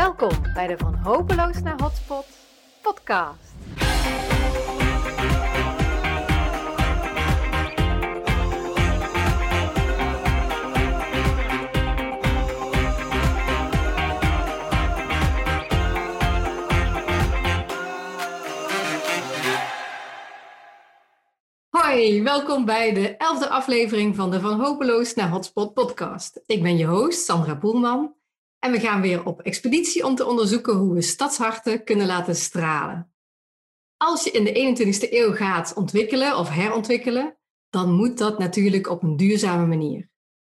Welkom bij de Van Hopeloos naar Hotspot podcast. Hoi, welkom bij de elfde aflevering van de Van Hopeloos naar Hotspot podcast. Ik ben je host, Sandra Boelman. En we gaan weer op expeditie om te onderzoeken hoe we stadsharten kunnen laten stralen. Als je in de 21ste eeuw gaat ontwikkelen of herontwikkelen, dan moet dat natuurlijk op een duurzame manier.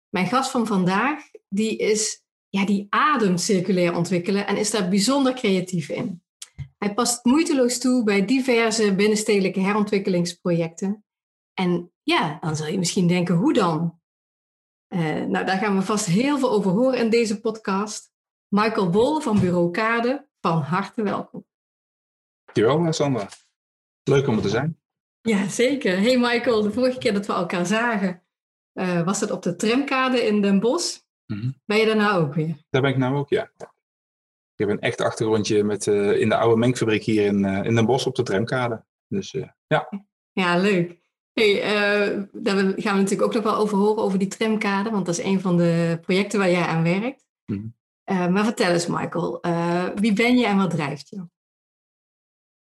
Mijn gast van vandaag, die is, ja, die ademt circulair ontwikkelen en is daar bijzonder creatief in. Hij past moeiteloos toe bij diverse binnenstedelijke herontwikkelingsprojecten. En ja, dan zul je misschien denken, hoe dan? Uh, nou, daar gaan we vast heel veel over horen in deze podcast. Michael Bol van Bureau Kade, van harte welkom. Dankjewel, Sandra. Leuk om er te zijn. Ja, zeker. Hey Michael, de vorige keer dat we elkaar zagen, uh, was het op de tramkade in Den Bosch. Mm -hmm. Ben je daar nou ook weer? Daar ben ik nou ook, ja. Ik heb een echt achtergrondje met, uh, in de oude mengfabriek hier in, in Den Bosch op de tramkade. Dus ja. Ja, leuk. Hey, uh, daar gaan we natuurlijk ook nog wel over horen, over die tramkade, want dat is een van de projecten waar jij aan werkt. Mm -hmm. uh, maar vertel eens, Michael, uh, wie ben je en wat drijft je?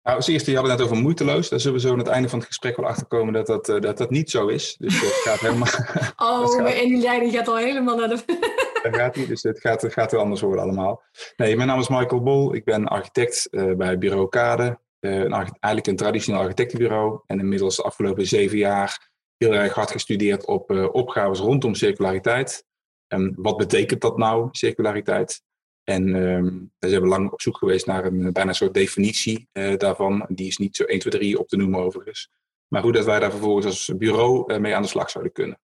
Nou, als eerste, je had het net over moeiteloos. Daar zullen we zo aan het einde van het gesprek wel achterkomen dat dat, dat, dat niet zo is. Dus het gaat helemaal... oh, gaat... en die leiding gaat al helemaal naar de... dat gaat niet, dus het gaat, gaat wel anders worden allemaal. Nee, mijn naam is Michael Bol. Ik ben architect bij Bureau Kade. Uh, een, eigenlijk een traditioneel architectenbureau. En inmiddels de afgelopen zeven jaar heel erg hard gestudeerd op uh, opgaves rondom circulariteit. En wat betekent dat nou, circulariteit? En um, we zijn lang op zoek geweest naar een bijna een soort definitie daarvan. Die is niet zo 1, 2, 3 op te noemen overigens. Maar hoe dat wij daar vervolgens als bureau mee aan de slag zouden kunnen.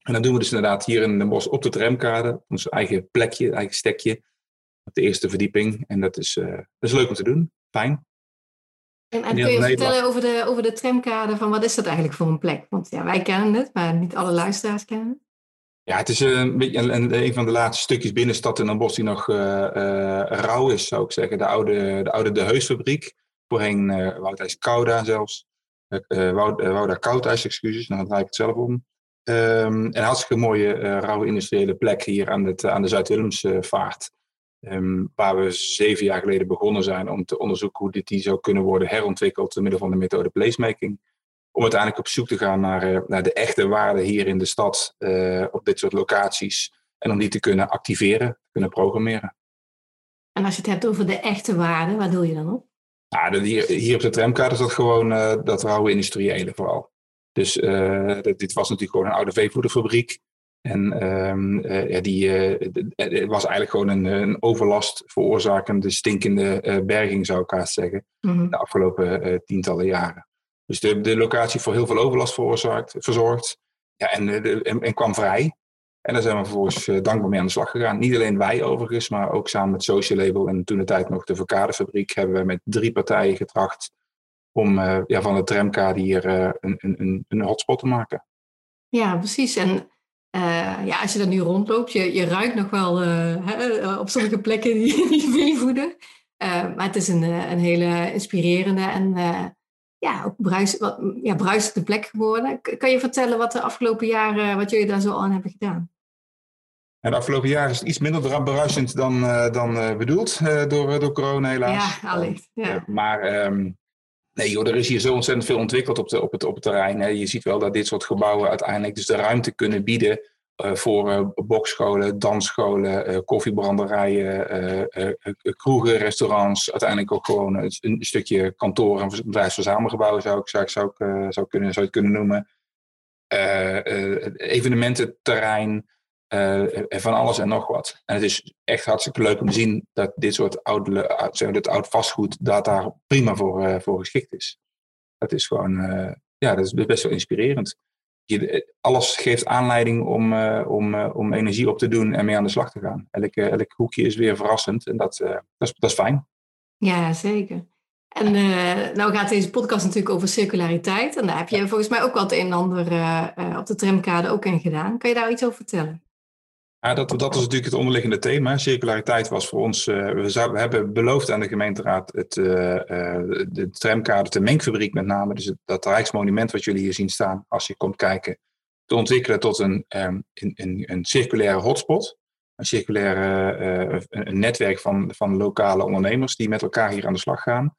En dat doen we dus inderdaad hier in Den Bosch op de tramkade. Ons eigen plekje, eigen stekje. Op de eerste verdieping. En dat is, dat is leuk om te doen. Fijn. En, en kun je vertellen over de, over de tramkade, van wat is dat eigenlijk voor een plek? Want ja, wij kennen het, maar niet alle luisteraars kennen het. Ja, het is een, beetje een, een van de laatste stukjes binnenstad in Den Bosch die nog uh, uh, rauw is, zou ik zeggen. De oude De, oude de Heusfabriek, voorheen uh, Woudijs Kouda zelfs. Uh, Wouda Koudijs, excuses, nou, dan draai ik het zelf om. Um, een hartstikke mooie rauwe industriële plek hier aan, het, aan de Zuid-Willemsvaart. Um, waar we zeven jaar geleden begonnen zijn om te onderzoeken hoe dit die zou kunnen worden herontwikkeld door middel van de methode placemaking. Om uiteindelijk op zoek te gaan naar, uh, naar de echte waarde hier in de stad uh, op dit soort locaties. En om die te kunnen activeren, kunnen programmeren. En als je het hebt over de echte waarde, waar doe je dan op? Nou, hier, hier op de tramkaart is dat gewoon uh, dat rauwe industriële vooral. Dus dit was natuurlijk gewoon een oude veevoederfabriek. En um, uh, die uh, was eigenlijk gewoon een, een overlast veroorzakende, stinkende uh, berging, zou ik haast zeggen, mm -hmm. de afgelopen tientallen jaren. Dus de, de locatie voor heel veel overlast veroorzaakt, verzorgd ja, en, en, en kwam vrij. En daar zijn we vervolgens dankbaar mee aan de slag gegaan. Niet alleen wij overigens, maar ook samen met Social Label en toen de tijd nog de Verkadefabriek hebben we met drie partijen getracht om ja, van de tramkade hier een, een, een hotspot te maken. Ja, precies. En uh, ja, als je daar nu rondloopt, je, je ruikt nog wel uh, hè, op sommige plekken die, die veevoeden. Uh, maar het is een, een hele inspirerende en ja, ook bruis, wat, ja, bruisende plek geworden. Kan je vertellen wat de afgelopen jaren, wat jullie daar zo aan hebben gedaan? En de afgelopen jaren is het iets minder bruisend dan, dan bedoeld door, door corona helaas. Ja, allicht. Ja. maar um, Nee er is hier zo ontzettend veel ontwikkeld op, de, op, het, op het terrein. Je ziet wel dat dit soort gebouwen uiteindelijk dus de ruimte kunnen bieden uh, voor uh, bokscholen, dansscholen, uh, koffiebranderijen, kroegen, restaurants. Uiteindelijk ook gewoon een, stukje kantoor- en bedrijfsverzamelgebouwen zou ik, zou, ik, zou, zou, kunnen, zou je het kunnen noemen. evenemententerrein, uh, van alles en nog wat. En het is echt hartstikke leuk om te zien dat dit soort oude, zeg, dit oud vastgoed dat daar prima voor, uh, voor geschikt is. Dat is gewoon, ja, dat is best wel inspirerend. Je, alles geeft aanleiding om, om, om energie op te doen en mee aan de slag te gaan. Elk, elk hoekje is weer verrassend en dat, dat, is, dat is fijn. Ja, zeker. En nou gaat deze podcast natuurlijk over circulariteit. En daar heb je volgens mij ook wat een en ander op de tramkade ook in gedaan. Kan je daar iets over vertellen? Ja, dat, dat is natuurlijk het onderliggende thema. Circulariteit was voor ons. Uh, we, hebben beloofd aan de gemeenteraad het, uh, uh, de tramkader, de Mengfabriek met name, dus dat Rijksmonument wat jullie hier zien staan, als je komt kijken, te ontwikkelen tot een, een, een, een, circulaire hotspot. Een circulaire een netwerk van, van lokale ondernemers die met elkaar hier aan de slag gaan.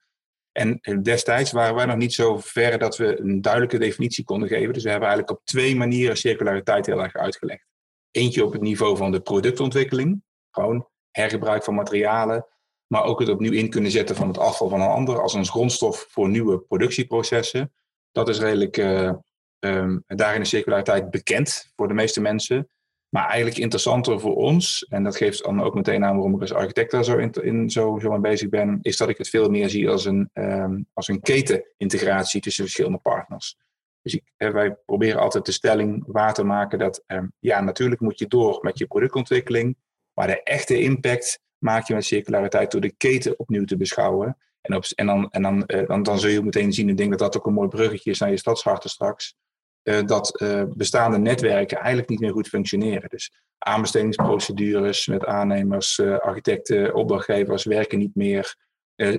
En destijds waren wij nog niet zo ver dat we een duidelijke definitie konden geven. Dus we hebben eigenlijk op twee manieren circulariteit heel erg uitgelegd. Eentje op het niveau van de productontwikkeling, gewoon hergebruik van materialen, maar ook het opnieuw in kunnen zetten van het afval van een ander als een grondstof voor nieuwe productieprocessen. Dat is redelijk uh, um, daarin is circulariteit bekend voor de meeste mensen. Maar eigenlijk interessanter voor ons, en dat geeft dan ook meteen aan waarom ik als architect daar zo, in, zo, bezig ben, is dat ik het veel meer zie als een, um, als een ketenintegratie tussen verschillende partners. Dus ik, wij proberen altijd de stelling waar te maken dat, um, ja, natuurlijk moet je door met je productontwikkeling, maar de echte impact maak je met circulariteit door de keten opnieuw te beschouwen. En, en, dan, en dan, uh, dan, dan zul je meteen zien, ik denk dat dat ook een mooi bruggetje is naar je stadsharten straks, uh, dat bestaande netwerken eigenlijk niet meer goed functioneren. Dus aanbestedingsprocedures met aannemers, architecten, opdrachtgevers werken niet meer.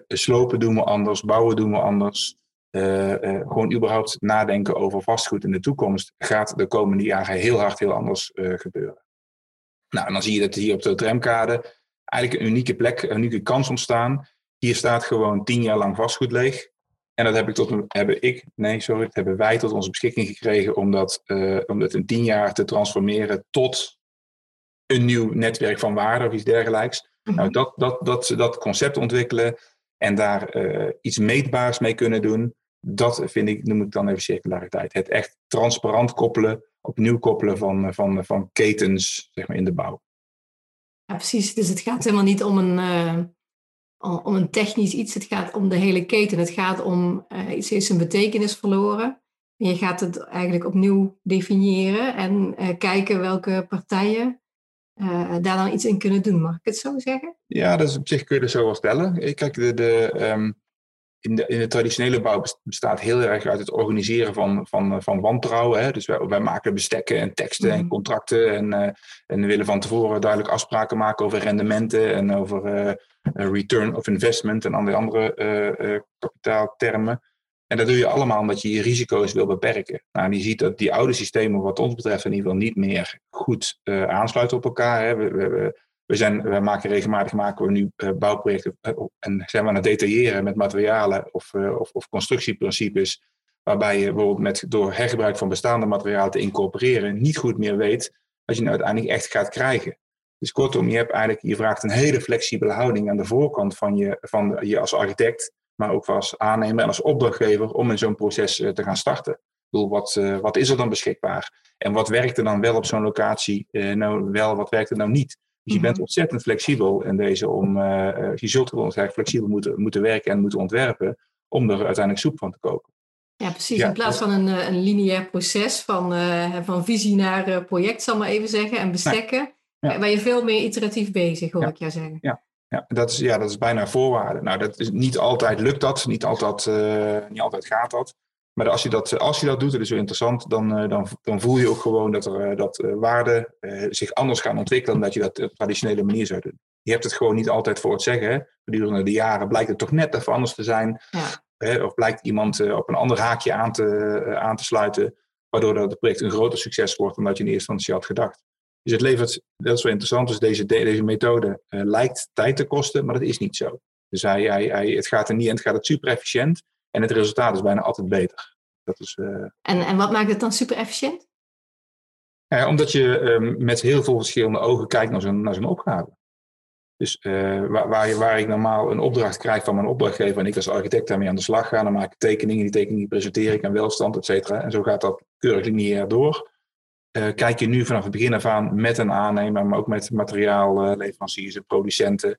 slopen doen we anders, bouwen doen we anders. Uh, uh, gewoon überhaupt nadenken over vastgoed in de toekomst gaat de komende jaren heel hard heel anders uh, gebeuren. Nou, en dan zie je dat hier op de tramkade eigenlijk een unieke plek, een unieke kans ontstaan. Hier staat gewoon tien jaar lang vastgoed leeg. En dat heb ik, tot, hebben ik, nee sorry, dat hebben wij tot onze beschikking gekregen om dat, om dat in tien jaar te transformeren tot een nieuw netwerk van waarde of iets dergelijks. Mm -hmm. Nou, dat, dat, dat, dat concept ontwikkelen en daar iets meetbaars mee kunnen doen, dat vind ik, noem ik dan even circulariteit. Het echt transparant koppelen, opnieuw koppelen van, van, van ketens zeg maar, in de bouw. Ja, precies. Dus het gaat helemaal niet om een, uh, om een technisch iets. Het gaat om de hele keten. Het gaat om uh, iets heeft zijn betekenis verloren. En je gaat het eigenlijk opnieuw definiëren en uh, kijken welke partijen daar dan iets in kunnen doen. Mag ik het zo zeggen? Ja, dat is op zich kun je er zo wel stellen. Kijk, de, de, um, in de, in de traditionele bouw bestaat heel erg uit het organiseren van, van, van wantrouwen. Hè? Dus wij, wij maken bestekken en teksten mm. en contracten. En, uh, en we willen van tevoren duidelijk afspraken maken over rendementen en over uh, return of investment en andere, andere uh, kapitaaltermen. En dat doe je allemaal omdat je je risico's wil beperken. Nou, en je ziet dat die oude systemen, wat ons betreft, in ieder geval niet meer goed aansluiten op elkaar. Hè? We, we, we, zijn, we maken regelmatig maken we nu uh, bouwprojecten uh, en zijn we aan het detailleren met materialen of, uh, of, of, constructieprincipes, waarbij je bijvoorbeeld met, door hergebruik van bestaande materialen te incorporeren niet goed meer weet wat je nou uiteindelijk echt gaat krijgen. Dus kortom, je, hebt eigenlijk, je vraagt een hele flexibele houding aan de voorkant van je, van als architect, maar ook als aannemer en als opdrachtgever om in zo'n proces te gaan starten. Ik bedoel, wat, wat is er dan beschikbaar? En wat werkt er dan wel op zo'n locatie? nou wel, wat werkt er nou niet? Dus je bent mhm. ontzettend flexibel in deze om, uh, je zult gewoon eigenlijk flexibel moeten, moeten werken en moeten ontwerpen om er uiteindelijk soep van te koken. Ja, precies. Ja, in plaats van een, een lineair proces van, uh, van visie naar project, zal maar even zeggen, en bestekken, ja. ben je veel meer iteratief bezig, hoor ja. ik jou zeggen. Ja. Ja, dat is, ja, dat is bijna voorwaarde. Nou, dat is, niet altijd lukt dat, niet altijd, niet altijd gaat dat. Maar als je dat, als je dat doet, dat is zo interessant, dan, eh, dan, dan voel je ook gewoon dat, er, eh, dat eh, waarden zich anders gaan ontwikkelen dan dat je dat op traditionele manier zou doen. Je hebt het gewoon niet altijd voor het zeggen. Hè? Gedurende de jaren blijkt het toch net even anders te zijn. Ja. Hè? Of blijkt iemand op een ander haakje aan te, aan te sluiten, waardoor dat het project een groter succes wordt dan dat je in eerste instantie had gedacht. Dus het levert, dat is wel interessant, dus deze, deze methode lijkt tijd te kosten, maar dat is niet zo. Dus hij, hij, hij, het gaat er niet en het gaat het super efficiënt. En het resultaat is bijna altijd beter. Dat is, uh... en, en wat maakt het dan super efficiënt? Ja, omdat je um, met heel veel verschillende ogen kijkt naar zo'n, naar zo'n opgave. Dus uh, waar, waar, waar, ik normaal een opdracht krijg van mijn opdrachtgever en ik als architect daarmee aan de slag ga, dan maak ik tekeningen, die tekeningen presenteer ik aan welstand, et cetera. En zo gaat dat keurig lineair door. Uh, kijk je nu vanaf het begin af aan met een aannemer, maar ook met materiaalleveranciers en producenten,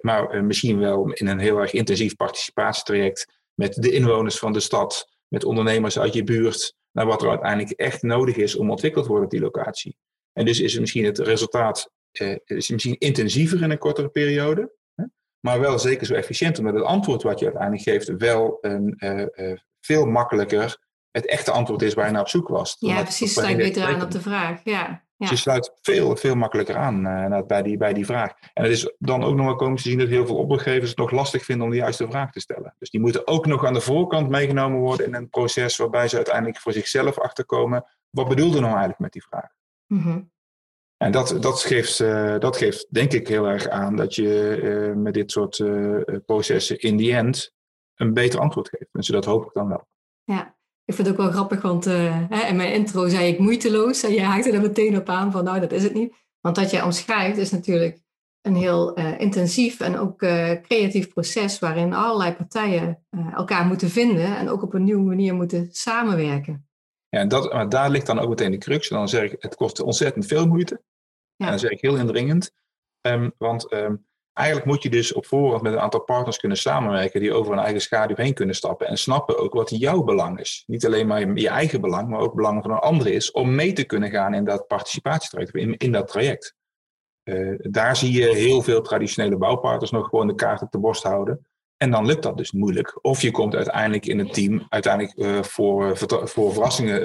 maar misschien wel in een heel erg intensief participatietraject met de inwoners van de stad, met ondernemers uit je buurt, naar wat er uiteindelijk echt nodig is om ontwikkeld te worden op die locatie. En dus is het misschien het resultaat eh, is misschien intensiever in een kortere periode, hè? maar wel zeker zo efficiënt, omdat het antwoord wat je uiteindelijk geeft wel een, uh, uh, veel makkelijker het echte antwoord is waar je naar op zoek was. Ja, precies, sta ik beter aan op de vraag. Ja. Dus je sluit veel, veel makkelijker aan uh, bij, die, bij die vraag. En het is dan ook nog wel komen te zien dat heel veel opdrachtgevers het nog lastig vinden om de juiste vraag te stellen. Dus die moeten ook nog aan de voorkant meegenomen worden in een proces waarbij ze uiteindelijk voor zichzelf achterkomen. Wat bedoelde nou eigenlijk met die vraag? Mm En dat, dat, geeft, uh, dat geeft denk ik heel erg aan dat je uh, met dit soort processen in die end een beter antwoord geeft. Dus dat hoop ik dan wel. Ja, ik vind het ook wel grappig, want uh, hè, in mijn intro zei ik moeiteloos. En jij haakte er meteen op aan van, nou, dat is het niet. Want wat jij omschrijft is natuurlijk een heel uh, intensief en ook uh, creatief proces waarin allerlei partijen elkaar moeten vinden en ook op een nieuwe manier moeten samenwerken. Ja, en dat, maar daar ligt dan ook meteen de crux. En dan zeg ik, het kost ontzettend veel moeite. Ja. En dan zeg ik heel indringend. Um, want um, Eigenlijk moet je dus op voorhand met een aantal partners kunnen samenwerken die over een eigen schaduw heen kunnen stappen en snappen ook wat jouw belang is. Niet alleen maar je eigen belang, maar ook belang van een ander is om mee te kunnen gaan in dat participatietraject, in, in dat traject. Uh, daar zie je heel veel traditionele bouwpartners nog gewoon de kaart op de borst houden. En dan lukt dat dus moeilijk. Of je komt uiteindelijk in het team uiteindelijk uh, voor, voor verrassingen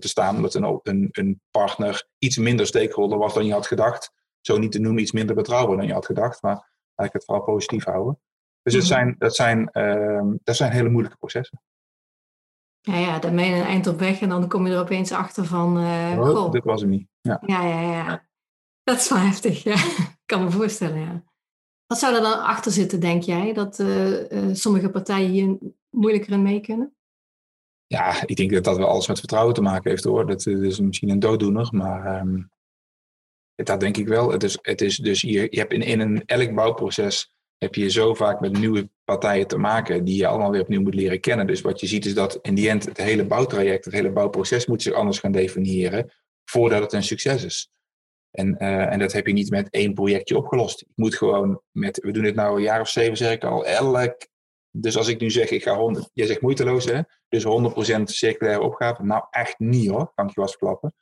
te staan, omdat een, een, een partner iets minder stakeholder was dan je had gedacht zo niet te noemen, iets minder betrouwbaar dan je had gedacht. Maar eigenlijk het vooral positief houden. Dus het mhm. zijn, dat, zijn, uh, dat zijn hele moeilijke processen. Ja, ja, dan ben je een eind op weg en dan kom je er opeens achter van... Uh, oh, dit was hem niet. Ja. ja, ja, ja. Dat is wel heftig, ja. Ik kan me voorstellen, ja. Wat zou er dan achter zitten, denk jij? Dat uh, uh, sommige partijen hier moeilijker in mee kunnen? Ja, ik denk dat dat wel alles met vertrouwen te maken heeft hoor. Dat, dat is misschien een dooddoener, maar um, dat denk ik wel. Het is, het is dus je, je hebt in, in een, elk bouwproces heb je zo vaak met nieuwe partijen te maken die je allemaal weer opnieuw moet leren kennen. Dus wat je ziet is dat in die end het hele bouwtraject, het hele bouwproces moet zich anders gaan definiëren voordat het een succes is. En, uh, en dat heb je niet met één projectje opgelost. Ik moet gewoon met, we doen dit nou een jaar of zeven, zeg ik al, elk. Dus als ik nu zeg, ik ga 100, jij zegt moeiteloos hè, dus 100% circulaire opgave. Nou echt niet hoor, kan ik je wel verklappen.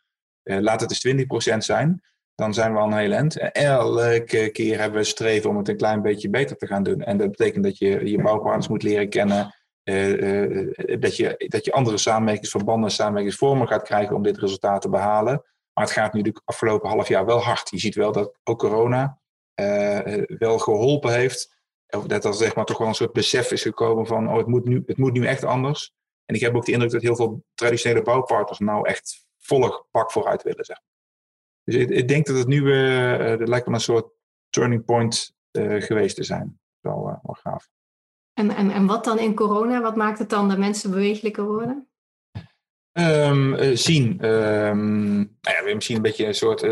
Uh, laat het eens 20% zijn dan zijn we al een heel eind. Elke keer hebben we streven om het een klein beetje beter te gaan doen. En dat betekent dat je je bouwpartners moet leren kennen. Uh, uh, dat, je, dat je andere samenwerkingsverbanden, samenwerkingsvormen gaat krijgen om dit resultaat te behalen. Maar het gaat nu de afgelopen half jaar wel hard. Je ziet wel dat ook corona uh, wel geholpen heeft. Of dat er zeg maar toch wel een soort besef is gekomen van oh, het, moet nu, het moet nu echt anders. En ik heb ook de indruk dat heel veel traditionele bouwpartners nou echt volle pak vooruit willen. Zeg. Dus ik, ik, denk dat het nu, uh, dat lijkt wel een soort turning point uh, geweest te zijn. Wel, uh, wel gaaf. En, en, en wat dan in corona? Wat maakt het dan dat mensen bewegelijker worden? Um, zien. Um, nou ja, misschien een beetje een soort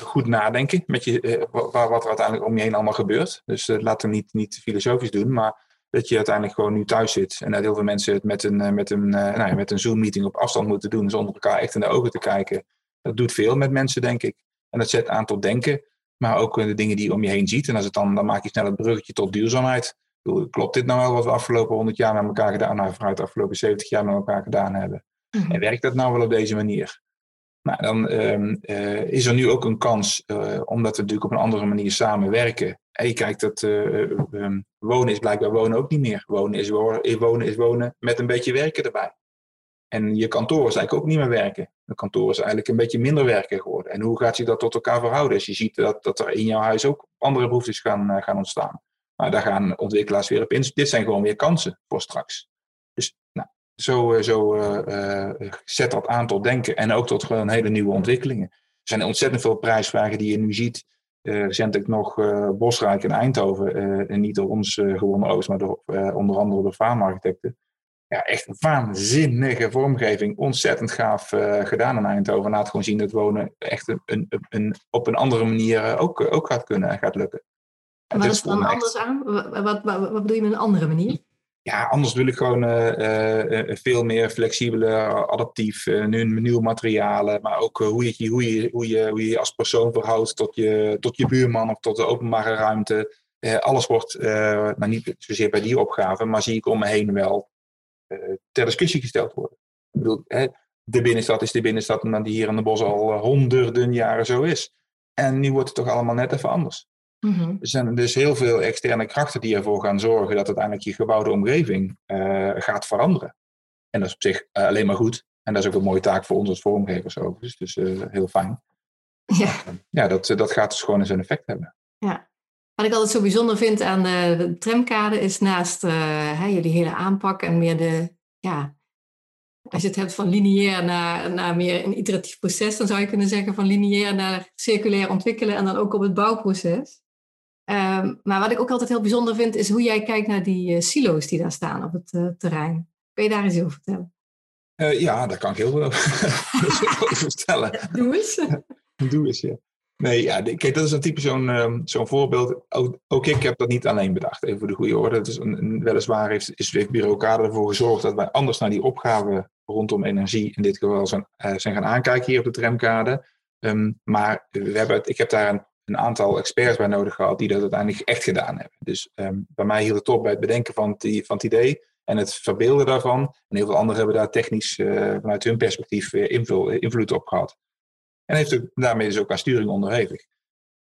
goed nadenken met je, wat, wat er uiteindelijk om je heen allemaal gebeurt. Dus laten we niet, niet filosofisch doen, maar dat je uiteindelijk gewoon nu thuis zit. En dat heel veel mensen het met een, met een, nou ja, met een Zoom-meeting op afstand moeten doen, zonder elkaar echt in de ogen te kijken. Dat doet veel met mensen, denk ik. En dat zet aan tot denken, maar ook de dingen die je om je heen ziet. En als het dan, dan maak je snel het bruggetje tot duurzaamheid. Klopt dit nou wel wat we afgelopen 100 jaar met elkaar gedaan hebben, vanuit de afgelopen 70 jaar met elkaar gedaan hebben? En werkt dat nou wel op deze manier? Nou, dan um, uh, is er nu ook een kans, uh, omdat we natuurlijk op een andere manier samenwerken. En je kijkt dat uh, um, wonen is blijkbaar wonen ook niet meer. Wonen is, wonen is wonen met een beetje werken erbij. En je kantoor is eigenlijk ook niet meer werken. De kantoor is eigenlijk een beetje minder werken geworden. En hoe gaat zich dat tot elkaar verhouden? Als je ziet dat, dat er in jouw huis ook andere behoeftes gaan, uh, gaan ontstaan. Maar daar gaan ontwikkelaars weer op in. Dit zijn gewoon weer kansen voor straks. Dus nou, zo, uh, zo uh, zet dat aan tot denken. En ook tot gewoon hele nieuwe ontwikkelingen. Er zijn ontzettend veel prijsvragen die je nu ziet. recentelijk nog Bosrijk in Eindhoven. en niet door ons gewonnen Oost, maar door, onder andere door faamarchitecten ja, echt een waanzinnige vormgeving. Ontzettend gaaf uh, gedaan in Eindhoven. Laat gewoon zien dat wonen echt een, een, een, op een andere manier eh, ook, eh, ook gaat kunnen en gaat lukken. En wat is dan anders aan? Wat, wat, wat, bedoel je met een andere manier? Ja, anders wil ik gewoon uh, uh, veel meer flexibeler, adaptief, uh, nieuwe materialen, maar ook hoe, je, hoe, je, hoe, je, hoe je als persoon verhoudt tot je, tot je buurman of tot de openbare ruimte. alles wordt, nou niet zozeer bij die opgave, maar zie ik om me heen wel eh, ter discussie gesteld worden. Ik bedoel, hè, de binnenstad is de binnenstad omdat die hier in de bos al eh, honderden jaren zo is. En nu wordt het toch allemaal net even anders. Mm Er zijn dus heel veel externe krachten die ervoor gaan zorgen dat uiteindelijk je gebouwde omgeving uh, gaat veranderen. En dat is op zich uh, alleen maar goed. En dat is ook een mooie taak voor ons als vormgevers overigens. Dus uh, heel fijn. Ja, ja dat, dat gaat dus gewoon eens een effect hebben. Ja. Wat ik altijd zo bijzonder vind aan de, de tramkade is naast uh, jullie hele aanpak en meer de, ja, als je het hebt van lineair naar, naar meer een iteratief proces, dan zou je kunnen zeggen van lineair naar circulair ontwikkelen en dan ook op het bouwproces. Ehm, maar wat ik ook altijd heel bijzonder vind, is hoe jij kijkt naar die uh, silo's die daar staan op het uh, terrein. Kun je daar eens over vertellen? Ja, daar kan ik heel veel over vertellen. Doe eens. Doe eens, ja. Nee, ja, kijk, dat is een type zo'n um, zo'n voorbeeld. Ook, ik heb dat niet alleen bedacht, even voor de goede orde. Een, weliswaar heeft, is, heeft Bureau Kader ervoor gezorgd dat wij anders naar die opgave rondom energie in dit geval zijn, uh, zijn gaan aankijken hier op de tramkade. Um, maar we hebben ik heb daar een, een, aantal experts bij nodig gehad die dat uiteindelijk echt gedaan hebben. Dus um, bij mij hield het op bij het bedenken van, die, van het idee en het verbeelden daarvan. En heel veel anderen hebben daar technisch uh, vanuit hun perspectief uh, invloed op gehad. En heeft ook, daarmee dus ook aan sturing onderhevig.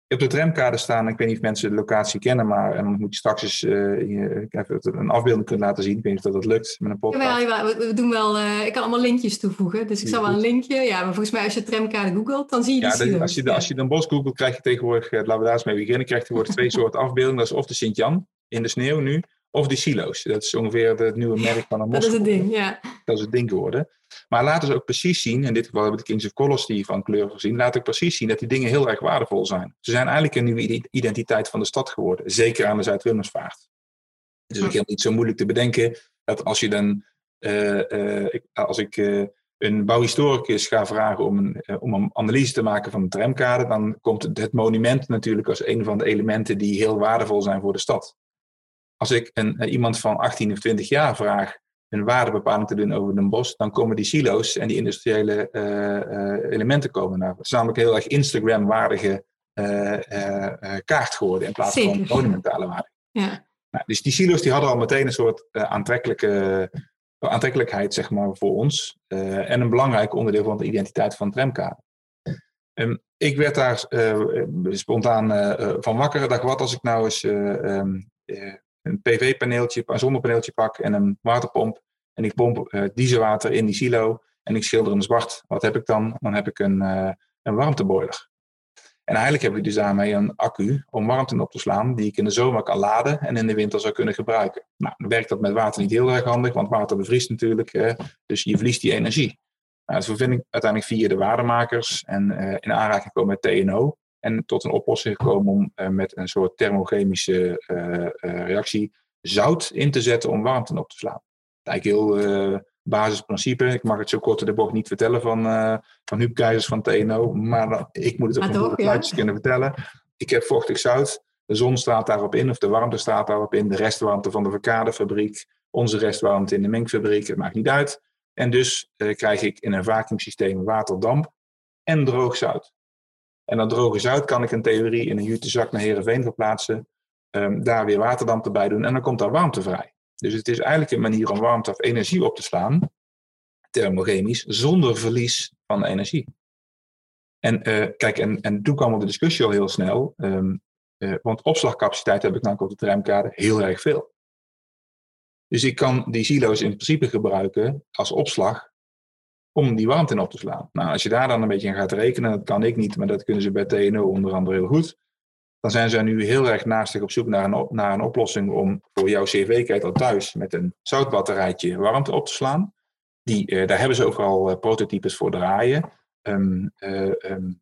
Op de tramkade staan, ik weet niet of mensen de locatie kennen, maar en dan moet je straks eens uh, een afbeelding kunnen laten zien. Ik weet niet of dat, dat lukt met een podcast. Ja, we doen wel, uh, ik kan allemaal linkjes toevoegen. Dus ik zal wel een linkje, ja, maar volgens mij als je tramkade googelt, dan zie je ja, de, als, je, als je dan bos googelt, krijg je tegenwoordig, laten we daar eens mee beginnen, krijg je tegenwoordig twee soorten afbeeldingen. Dat is of de Sint-Jan in de sneeuw nu, of die silo's. Dat is ongeveer het nieuwe merk van een mos. Dat is het ding, ja. Dat is het ding geworden. Maar laten ze ook precies zien, in dit geval hebben we de Kings of Colors die van kleur gezien, laat ik precies zien dat die dingen heel erg waardevol zijn. Ze zijn eigenlijk een nieuwe identiteit van de stad geworden, zeker aan de Zuid-Willemsvaart. Het is ook helemaal niet zo moeilijk te bedenken dat als je dan, uh, uh, ik, als ik uh, een bouwhistoricus ga vragen om een, om een analyse te maken van de tramkade, dan komt het monument natuurlijk als een van de elementen die heel waardevol zijn voor de stad. Als ik een, iemand van 18 of 20 jaar vraag een waardebepaling te doen over Den Bosch, dan komen die silo's en die industriële uh, uh, elementen komen naar. Het is namelijk heel erg Instagram-waardige uh, kaart geworden in plaats Zeker. van monumentale waarde. Ja. Nou, dus die silo's die hadden al meteen een soort aantrekkelijke, aantrekkelijkheid zeg maar, voor ons en een belangrijk onderdeel van de identiteit van tramkaart. Um, ik werd daar spontaan van wakker. Dacht, wat als ik nou eens um, een PV-paneeltje, een zonnepaneeltje pak en een waterpomp. En ik pomp uh, dieselwater in die silo en ik schilder hem zwart. Wat heb ik dan? Dan heb ik een, uh, een warmteboiler. En eigenlijk heb ik dus daarmee een accu om warmte op te slaan, die ik in de zomer kan laden en in de winter zou kunnen gebruiken. Nou, dan werkt dat met water niet heel erg handig, want water bevriest natuurlijk, dus je verliest die energie. Nou, dus we vinden uiteindelijk via de waardemakers en uh, in aanraking komen met TNO en tot een oplossing gekomen om uh, met een soort thermochemische uh, uh, reactie zout in te zetten om warmte op te slaan. Eigenlijk heel basisprincipe. Ik mag het zo kort in de bocht niet vertellen van, van Huub Keizers van TNO, maar ik moet het ook nog ja. kunnen vertellen. Ik heb vochtig zout, de zon staat daarop in, of de warmte staat daarop in, de restwarmte van de verkadefabriek, onze restwarmte in de mengfabriek, het maakt niet uit. En dus krijg ik in een vacuümsysteem waterdamp en droog zout. En dat droge zout kan ik in theorie in een jute zak naar Heerenveen verplaatsen. Um, daar weer waterdamp erbij doen en dan komt daar warmte vrij. Dus het is eigenlijk een manier om warmte of energie op te slaan, thermochemisch, zonder verlies van energie. En uh, kijk, en, en toen kwam de discussie al heel snel, um, uh, want opslagcapaciteit heb ik namelijk op de tramkade heel erg veel. Dus ik kan die silo's in principe gebruiken als opslag om die warmte in op te slaan. Nou, als je daar dan een beetje aan gaat rekenen, dat kan ik niet, maar dat kunnen ze bij TNO onder andere heel goed. Dan zijn ze nu heel erg naastig op zoek naar een, naar een oplossing om voor jouw cv-ketel thuis met een zoutbatterijtje warmte op te slaan. Die, uh, daar hebben ze ook al uh, prototypes voor draaien. Um, uh, um,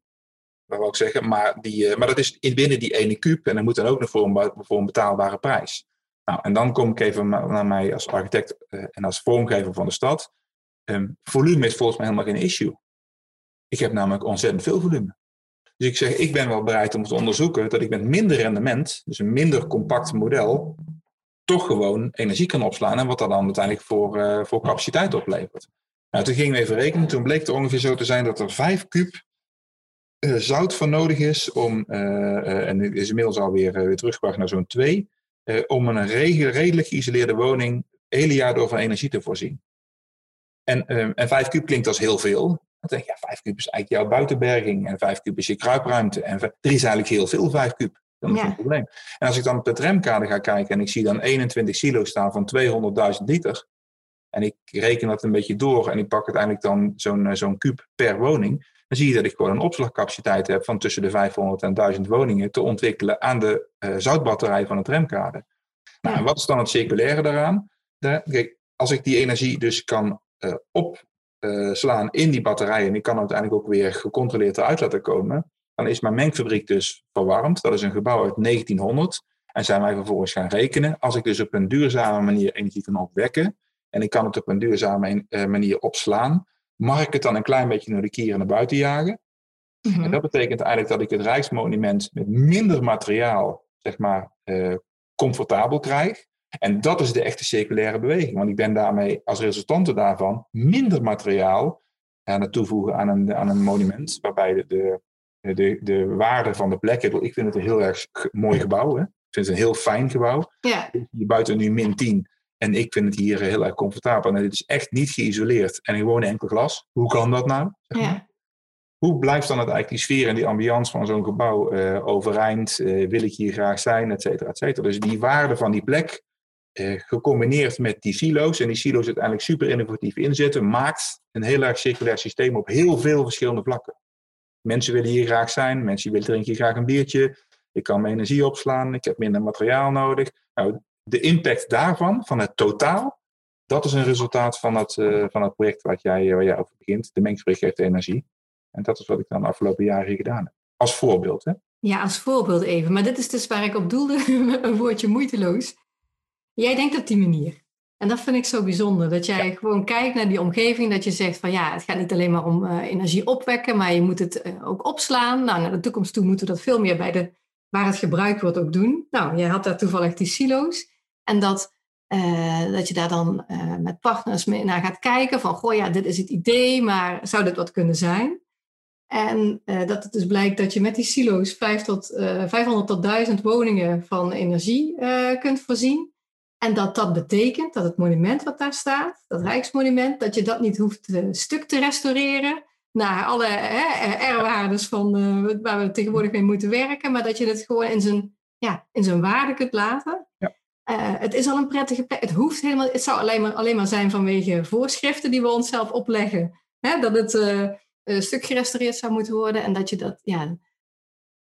wat wil ik zeggen? Maar, die, maar dat is binnen die ene kuub en dat moet dan ook nog voor een, voor een betaalbare prijs. Nou, en dan kom ik even naar mij als architect en als vormgever van de stad. Um, volume is volgens mij helemaal geen issue. Ik heb namelijk ontzettend veel volume. Dus ik zeg, ik ben wel bereid om te onderzoeken dat ik met minder rendement, dus een minder compact model, toch gewoon energie kan opslaan en wat dat dan uiteindelijk voor, uh, voor capaciteit oplevert. Nou, toen gingen we even rekenen. Toen bleek het ongeveer zo te zijn dat er 5 kuub uh, zout van nodig is om, uh, en het is inmiddels alweer weer teruggebracht naar zo'n 2, om een redelijk geïsoleerde woning hele jaar door van energie te voorzien. En, um, en 5 kub klinkt als heel veel. Dan denk je, ja, 5 kub is eigenlijk jouw buitenberging. En 5 kub is je kruipruimte. En 3 is eigenlijk heel veel, 5 kub. Dat is ja. een probleem. En als ik dan op de tramkade ga kijken en ik zie dan 21 silo's staan van 200.000 liter. En ik reken dat een beetje door en ik pak uiteindelijk dan zo'n zo'n kuub per woning. dan zie je dat ik gewoon een opslagcapaciteit heb van tussen de 500 en 1000 woningen te ontwikkelen aan de uh, zoutbatterij van het remkade. Nou, en wat is dan het circulaire daaraan? kijk, als ik die energie dus kan opslaan in die batterijen en ik kan uiteindelijk ook weer gecontroleerd eruit laten komen, dan is mijn mengfabriek dus verwarmd. Dat is een gebouw uit 1900. En zijn wij vervolgens gaan rekenen. Als ik dus op een duurzame manier energie kan opwekken. En ik kan het op een duurzame eh, manier opslaan. Mag ik het dan een klein beetje naar de kieren naar buiten jagen? Mhm. En dat betekent eigenlijk dat ik het Rijksmonument met minder materiaal, zeg maar, comfortabel krijg. En dat is de echte circulaire beweging. Want ik ben daarmee als resultante daarvan minder materiaal aan het toevoegen aan een, aan een monument. Waarbij de, de, de, de waarde van de plek. Ik vind het een heel erg mooi gebouw. Hè? Ik vind het een heel fijn gebouw. Ja. Hier buiten nu min 10. En ik vind het hier heel erg comfortabel. En het is echt niet geïsoleerd. En gewoon enkel glas. Hoe kan dat nou? Ja. Hoe blijft dan het eigenlijk die sfeer en die ambiance van zo'n gebouw uh, overeind? Uh, wil ik hier graag zijn, et cetera, et cetera. Dus die waarde van die plek, gecombineerd met die silo's, en die silo's uiteindelijk super innovatief inzetten, maakt een heel erg circulair systeem op heel veel verschillende vlakken. Mensen willen hier graag zijn, mensen willen drinken hier graag een biertje. Ik kan mijn energie opslaan, ik heb minder materiaal nodig. Nou, de impact daarvan, van het totaal, dat is een resultaat van het, uh, van het project wat jij, waar jij over begint. De mengfabriek geeft energie. En dat is wat ik dan de afgelopen jaren hier gedaan heb. Als voorbeeld, hè? Ja, als voorbeeld even. Maar dit is dus waar ik op doelde, een woordje moeiteloos. Jij denkt op die manier. En dat vind ik zo bijzonder. Dat jij gewoon kijkt naar die omgeving. Dat je zegt van ja, het gaat niet alleen maar om uh, energie opwekken. Maar je moet het uh, ook opslaan. Nou, naar de toekomst toe moeten we dat veel meer bij de, waar het gebruikt wordt ook doen. Nou, jij had daar toevallig die silo's. En dat, uh, dat je daar dan met partners mee naar gaat kijken. Van goh ja, dit is het idee. Maar zou dit wat kunnen zijn? En dat het dus blijkt dat je met die silo's 5 tot, 500 tot 1000 woningen van energie kunt voorzien. En dat dat betekent dat het monument wat daar staat, dat Rijksmonument, dat je dat niet hoeft te, stuk te restaureren naar alle R-waardes van uh, waar we tegenwoordig mee moeten werken, maar dat je het gewoon in zijn, ja, in zijn waarde kunt laten. Ja. Uh, het is al een prettige plek. Het hoeft helemaal, het zou alleen maar, alleen maar zijn vanwege voorschriften die we onszelf opleggen. Hè, dat het een stuk gerestaureerd zou moeten worden en dat je dat, ja,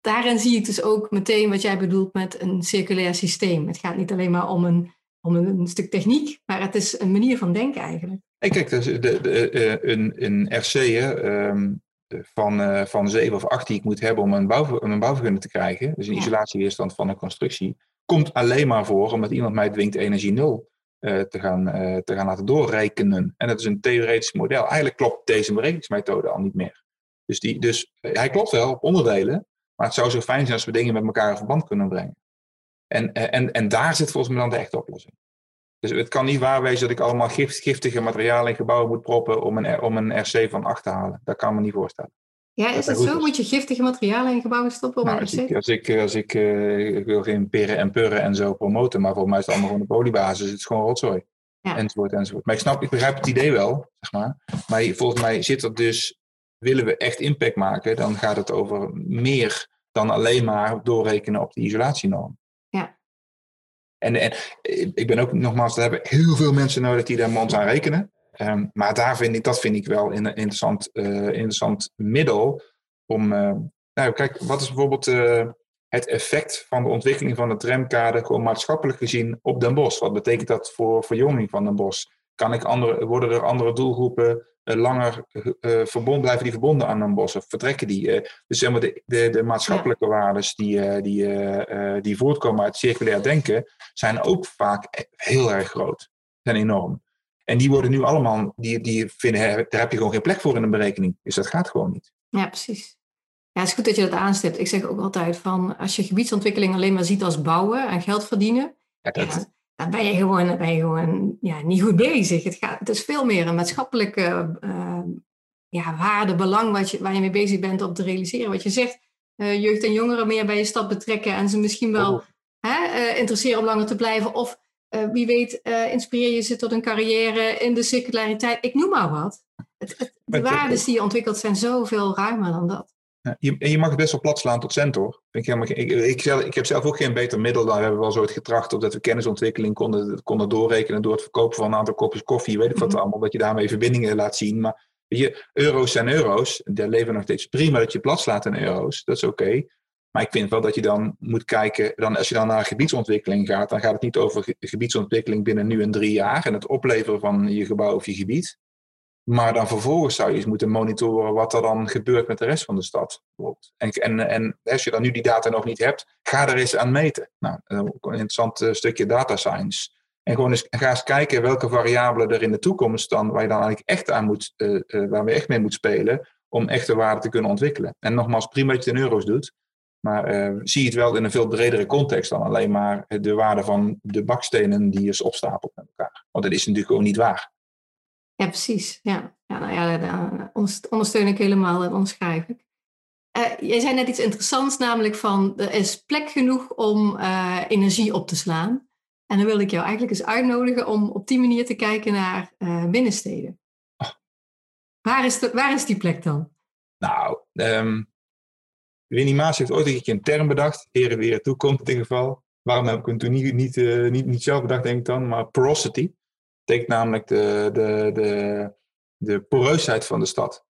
daarin zie ik dus ook meteen wat jij bedoelt met een circulair systeem. Het gaat niet alleen maar om een, om een, stuk techniek, maar het is een manier van denken eigenlijk. Hey, kijk, dus de, de, eh, een, een RC hè, um, van, uh, van 7 of 8 die ik moet hebben om een, bouw, een bouwvergunning te krijgen, dus een ja. isolatieweerstand van een constructie, komt alleen maar voor omdat iemand mij dwingt energie nul uh, te, gaan, te gaan laten doorrekenen. En dat is een theoretisch model. Eigenlijk klopt deze berekeningsmethode al niet meer. Dus, die, dus hij klopt wel op onderdelen, maar het zou zo fijn zijn als we dingen met elkaar in verband kunnen brengen. En, en, en daar zit volgens mij dan de echte oplossing. Dus het kan niet waar wezen dat ik allemaal giftige materialen in gebouwen moet proppen om een, om een RC van 8 te halen. Dat kan me niet voorstellen. Ja, is het zo? Moet je giftige materialen in gebouwen stoppen om nou, een RC? Als ik, als ik, als ik, uh, ik wil geen peren en purren en zo promoten, maar volgens mij is het allemaal gewoon een poliebasis. Het is gewoon rotzooi. Ja. Enzovoort, enzovoort. Maar ik snap, ik begrijp het idee wel, zeg maar. Maar volgens mij zit er dus, willen we echt impact maken, dan gaat het over meer dan alleen maar doorrekenen op de isolatienorm. En, en ik ben ook nogmaals, er hebben heel veel mensen nodig die daar mond aan rekenen. Um, maar daar vind ik, dat vind ik wel een interessant, uh, interessant middel om. Uh, nou, kijk, wat is bijvoorbeeld het effect van de ontwikkeling van het tramkader, gewoon maatschappelijk gezien, op Den Bosch? Wat betekent dat voor verjonging van Den Bosch? Kan ik andere, worden er andere doelgroepen langer uh, verbonden, blijven die verbonden aan een bos of vertrekken die. Uh, dus zeg maar de, de, de maatschappelijke ja. waardes die, uh, die, die voortkomen uit circulair denken, zijn ook vaak heel erg groot. Zijn enorm. En die worden nu allemaal, die, die vinden, daar heb je gewoon geen plek voor in een berekening. Dus dat gaat gewoon niet. Ja, precies. Ja, het is goed dat je dat aanstipt. Ik zeg ook altijd van, als je gebiedsontwikkeling alleen maar ziet als bouwen en geld verdienen, ja, dat, ja, dan ben je gewoon, ben je gewoon ja, niet goed bezig. Het, gaat, het is veel meer een maatschappelijke uh, ja, waarde, belang wat je, waar je mee bezig bent om te realiseren. Wat je zegt, uh, jeugd en jongeren meer bij je stad betrekken en ze misschien wel oh. hè, uh, interesseren om langer te blijven. Of wie weet, inspireer je ze tot een carrière in de circulariteit. Ik noem maar wat. Het, het, de waarden die je ontwikkelt zijn zoveel ruimer dan dat. Je, en je mag het best wel plat slaan tot cent Ik, ik, ik, ik, ik, heb zelf ook geen beter middel. Dan hebben we wel zo het getracht op dat we kennisontwikkeling konden, konden doorrekenen door het verkopen van een aantal kopjes koffie. Weet ik wat -hmm. allemaal. Dat je daarmee verbindingen laat zien. Maar Je, euro's zijn euro's. Daar leven nog steeds prima dat je plat slaat in euro's. Dat is oké. Maar ik vind wel dat je dan moet kijken, dan, als je dan naar gebiedsontwikkeling gaat, dan gaat het niet over gebiedsontwikkeling binnen nu en drie jaar en het opleveren van je gebouw of je gebied. Maar dan vervolgens zou je eens moeten monitoren wat er dan gebeurt met de rest van de stad. En, en, en als je dan nu die data nog niet hebt, ga er eens aan meten. Nou, een interessant eh, stukje data science. En gewoon eens, ga eens kijken welke variabelen er in de toekomst dan, waar je dan eigenlijk echt aan moet, uh, uh, waar we echt mee moet spelen, om echte waarde te kunnen ontwikkelen. En nogmaals, prima dat je het euro's doet, maar uh, zie het wel in een veel bredere context dan alleen maar de waarde van de bakstenen die je opstapelt met elkaar. Want dat is natuurlijk gewoon niet waar. Ja, precies. Ja, ja nou ja, dat ondersteun ik helemaal en onderschrijf ik. Uh, jij zei net iets interessants, namelijk van er is plek genoeg om energie op te slaan. En dan wil ik jou eigenlijk eens uitnodigen om op die manier te kijken naar binnensteden. Waar, is de, waar is die plek dan? Nou, um, Winnie Maas heeft ooit een keer een term bedacht, heren weer toekomst in ieder geval. Waarom heb ik hem toen niet, niet, niet, niet zelf bedacht, denk ik dan, maar porosity namelijk de, de, de, de poreusheid van de stad.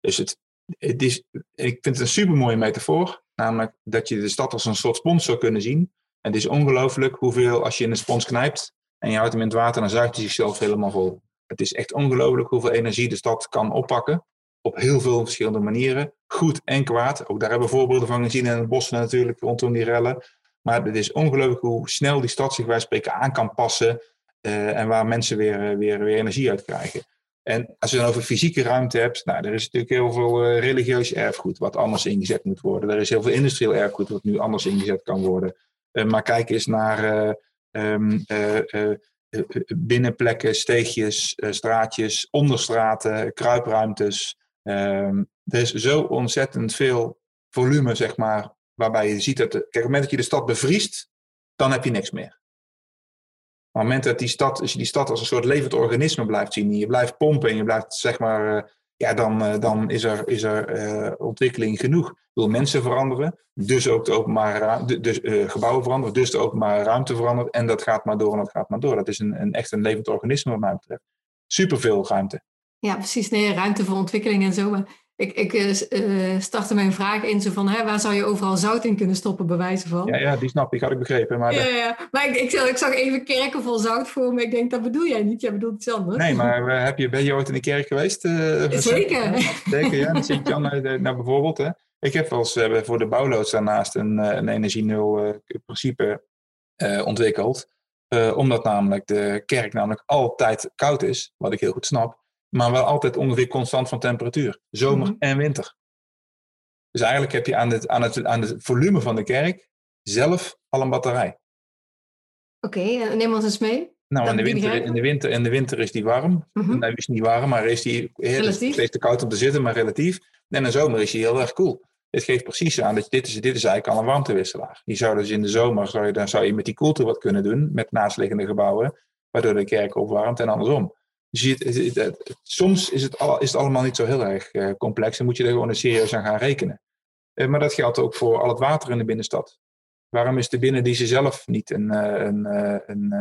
Dus het, het is, ik vind het een super mooie metafoor, namelijk dat je de stad als een soort spons zou kunnen zien. En het is ongelooflijk hoeveel, als je in een spons knijpt en je houdt hem in het water, dan zuigt hij zichzelf helemaal vol. Het is echt ongelooflijk hoeveel energie de stad kan oppakken. Op heel veel verschillende manieren. Goed en kwaad. Ook daar hebben we voorbeelden van gezien in het bos natuurlijk rondom die rellen. Maar het is ongelooflijk hoe snel die stad zich wij spreken aan kan passen uh, en waar mensen weer, uh, weer, weer energie uit krijgen. En als je dan over fysieke ruimte hebt, nou, er is natuurlijk heel veel uh, religieus erfgoed wat anders ingezet moet worden. Er is heel veel industrieel erfgoed wat nu anders ingezet kan worden. maar kijk eens naar um, binnenplekken, steegjes, straatjes, onderstraten, kruipruimtes. Um, er is zo ontzettend veel volume, zeg maar, waarbij je ziet dat. Kijk, op het moment dat je de stad bevriest, dan heb je niks meer. Op het moment dat die stad, als je die stad als een soort levend organisme blijft zien, en je blijft pompen en je blijft zeg maar, uh, ja, dan, uh, dan is er, is er uh, ontwikkeling genoeg. Wil mensen veranderen, dus ook de openbare dus, gebouwen veranderen, dus de openbare ruimte verandert en dat gaat maar door en dat gaat maar door. Dat is een, een echt een levend organisme wat mij betreft. Superveel ruimte. Ja, precies. Nee, ruimte voor ontwikkeling en zo. Maar ik, ik uh, startte mijn vraag in zo van, hè, waar zou je overal zout in kunnen stoppen, bij wijze van? Ja, ja die snap ik, had ik begrepen. Maar, ja, ja. maar ik, ik, ik, zag even kerken vol zout voor me. Ik denk, dat bedoel jij niet, jij bedoelt iets anders. Nee, maar uh, heb je, ben je ooit in de kerk geweest? Uh, Zeker. Zeker, ja. Dan Jan, nou, bijvoorbeeld, hè. Ik heb wel eens voor de bouwloods daarnaast een, een energie-nul principe ontwikkeld. omdat namelijk de kerk namelijk altijd koud is, wat ik heel goed snap maar wel altijd ongeveer constant van temperatuur, zomer mm -hmm. en winter. Dus eigenlijk heb je aan het, aan, het, aan het volume van de kerk zelf al een batterij. Oké, okay, neem ons eens mee. Nou, in de, winter, in, de winter, in de winter is die warm. Mm -hmm. Nou, is niet warm, maar is die relatief. steeds te koud om te zitten, maar relatief. En in de zomer is die heel erg koel. Dit geeft precies aan dat dit is, dit is eigenlijk al een warmtewisselaar. Die zou dus in de zomer, zou je, dan zou je met die koelte wat kunnen doen, met naastliggende gebouwen, waardoor de kerk opwarmt en andersom. Dus je, het, het, soms is het, al, is het allemaal niet zo heel erg uh, complex en moet je er gewoon serieus aan gaan rekenen. Uh, maar dat geldt ook voor al het water in de binnenstad. Waarom is de binnendiensten zelf niet een, uh, een, een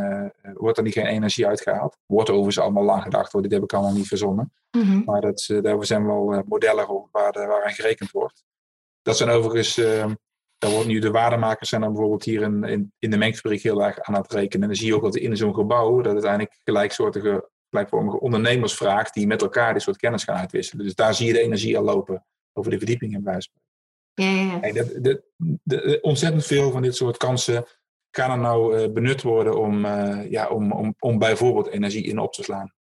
wordt er niet geen energie uitgehaald? Wordt overigens allemaal lang gedacht, hoor. dit heb ik allemaal niet verzonnen. Mm -hmm. Maar dat, daar zijn wel modellen waar, waaraan gerekend wordt. Dat zijn overigens, daar wordt nu de waardemakers zijn dan bijvoorbeeld hier in, in, in de mengfabriek heel erg aan het rekenen. En dan zie je ook dat in zo'n gebouw dat uiteindelijk gelijksoortige gelijkvormige ondernemers vraagt die met elkaar dit soort kennis gaan uitwisselen. Dus daar zie je de energie al lopen over de verdieping in wijze ja, ja, ontzettend veel van dit soort kansen kan er nou uh, benut worden om, uh, ja, om, om, om bijvoorbeeld energie in op te slaan.